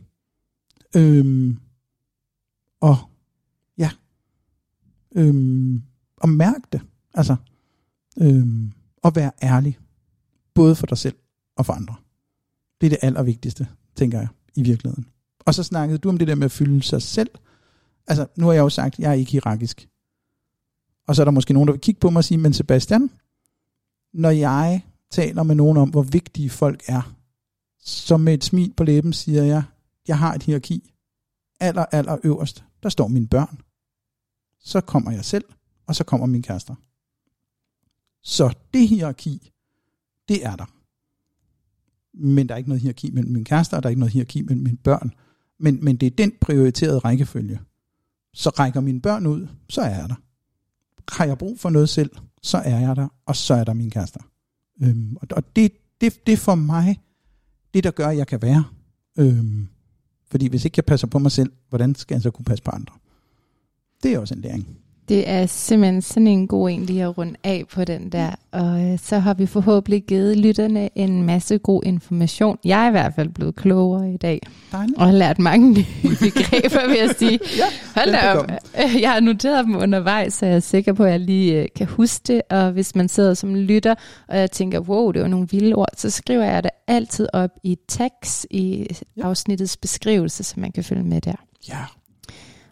Speaker 2: Øhm, og ja. Øhm, og mærk det. Altså, øhm, og vær ærlig. Både for dig selv og for andre. Det er det allervigtigste, tænker jeg, i virkeligheden. Og så snakkede du om det der med at fylde sig selv. Altså, nu har jeg jo sagt, at jeg er ikke hierarkisk. Og så er der måske nogen, der vil kigge på mig og sige, men Sebastian, når jeg taler med nogen om, hvor vigtige folk er, så med et smil på læben siger jeg, jeg har et hierarki. Aller, aller øverst, der står mine børn. Så kommer jeg selv, og så kommer min kærester. Så det hierarki, det er der. Men der er ikke noget hierarki mellem min kæreste, og der er ikke noget hierarki mellem mine børn. Men, men det er den prioriterede rækkefølge. Så rækker mine børn ud, så er jeg der. Har jeg brug for noget selv, så er jeg der, og så er der min kærester. Øhm, og, og det, det, det er for mig det, der gør, at jeg kan være. Øhm, fordi hvis ikke jeg passer på mig selv, hvordan skal jeg så kunne passe på andre? Det er også en læring.
Speaker 1: Det er simpelthen sådan en god en lige at runde af på den der. Og øh, så har vi forhåbentlig givet lytterne en masse god information. Jeg er i hvert fald blevet klogere i dag.
Speaker 2: Dejligt.
Speaker 1: Og har lært mange nye begreber, vil jeg sige.
Speaker 2: Ja,
Speaker 1: Hold da op.
Speaker 2: velbekomme.
Speaker 1: Jeg har noteret dem undervejs, så jeg er sikker på, at jeg lige øh, kan huske det. Og hvis man sidder som lytter, og jeg tænker, wow, det var nogle vilde ord, så skriver jeg det altid op i tags i
Speaker 2: Ja.
Speaker 1: afsnittets beskrivelse, så man kan følge med der.
Speaker 2: Ja,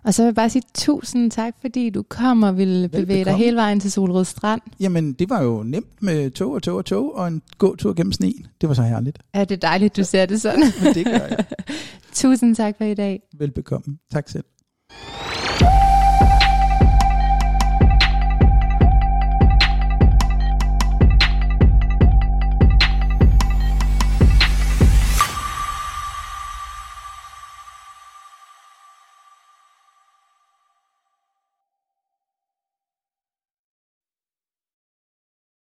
Speaker 1: Og så vil jeg bare sige tusind tak, fordi du kom og ville bevæge dig
Speaker 2: Velbekomme.
Speaker 1: hele vejen til Solrød Strand.
Speaker 2: jamen det var jo nemt med tog og tog og tog, og en gåtur gennem sneen. Det var så herligt.
Speaker 1: Er det dejligt, du ser det sådan?
Speaker 2: Men det gør jeg.
Speaker 1: tusind tak for i dag.
Speaker 2: Velbekomme. Tak selv.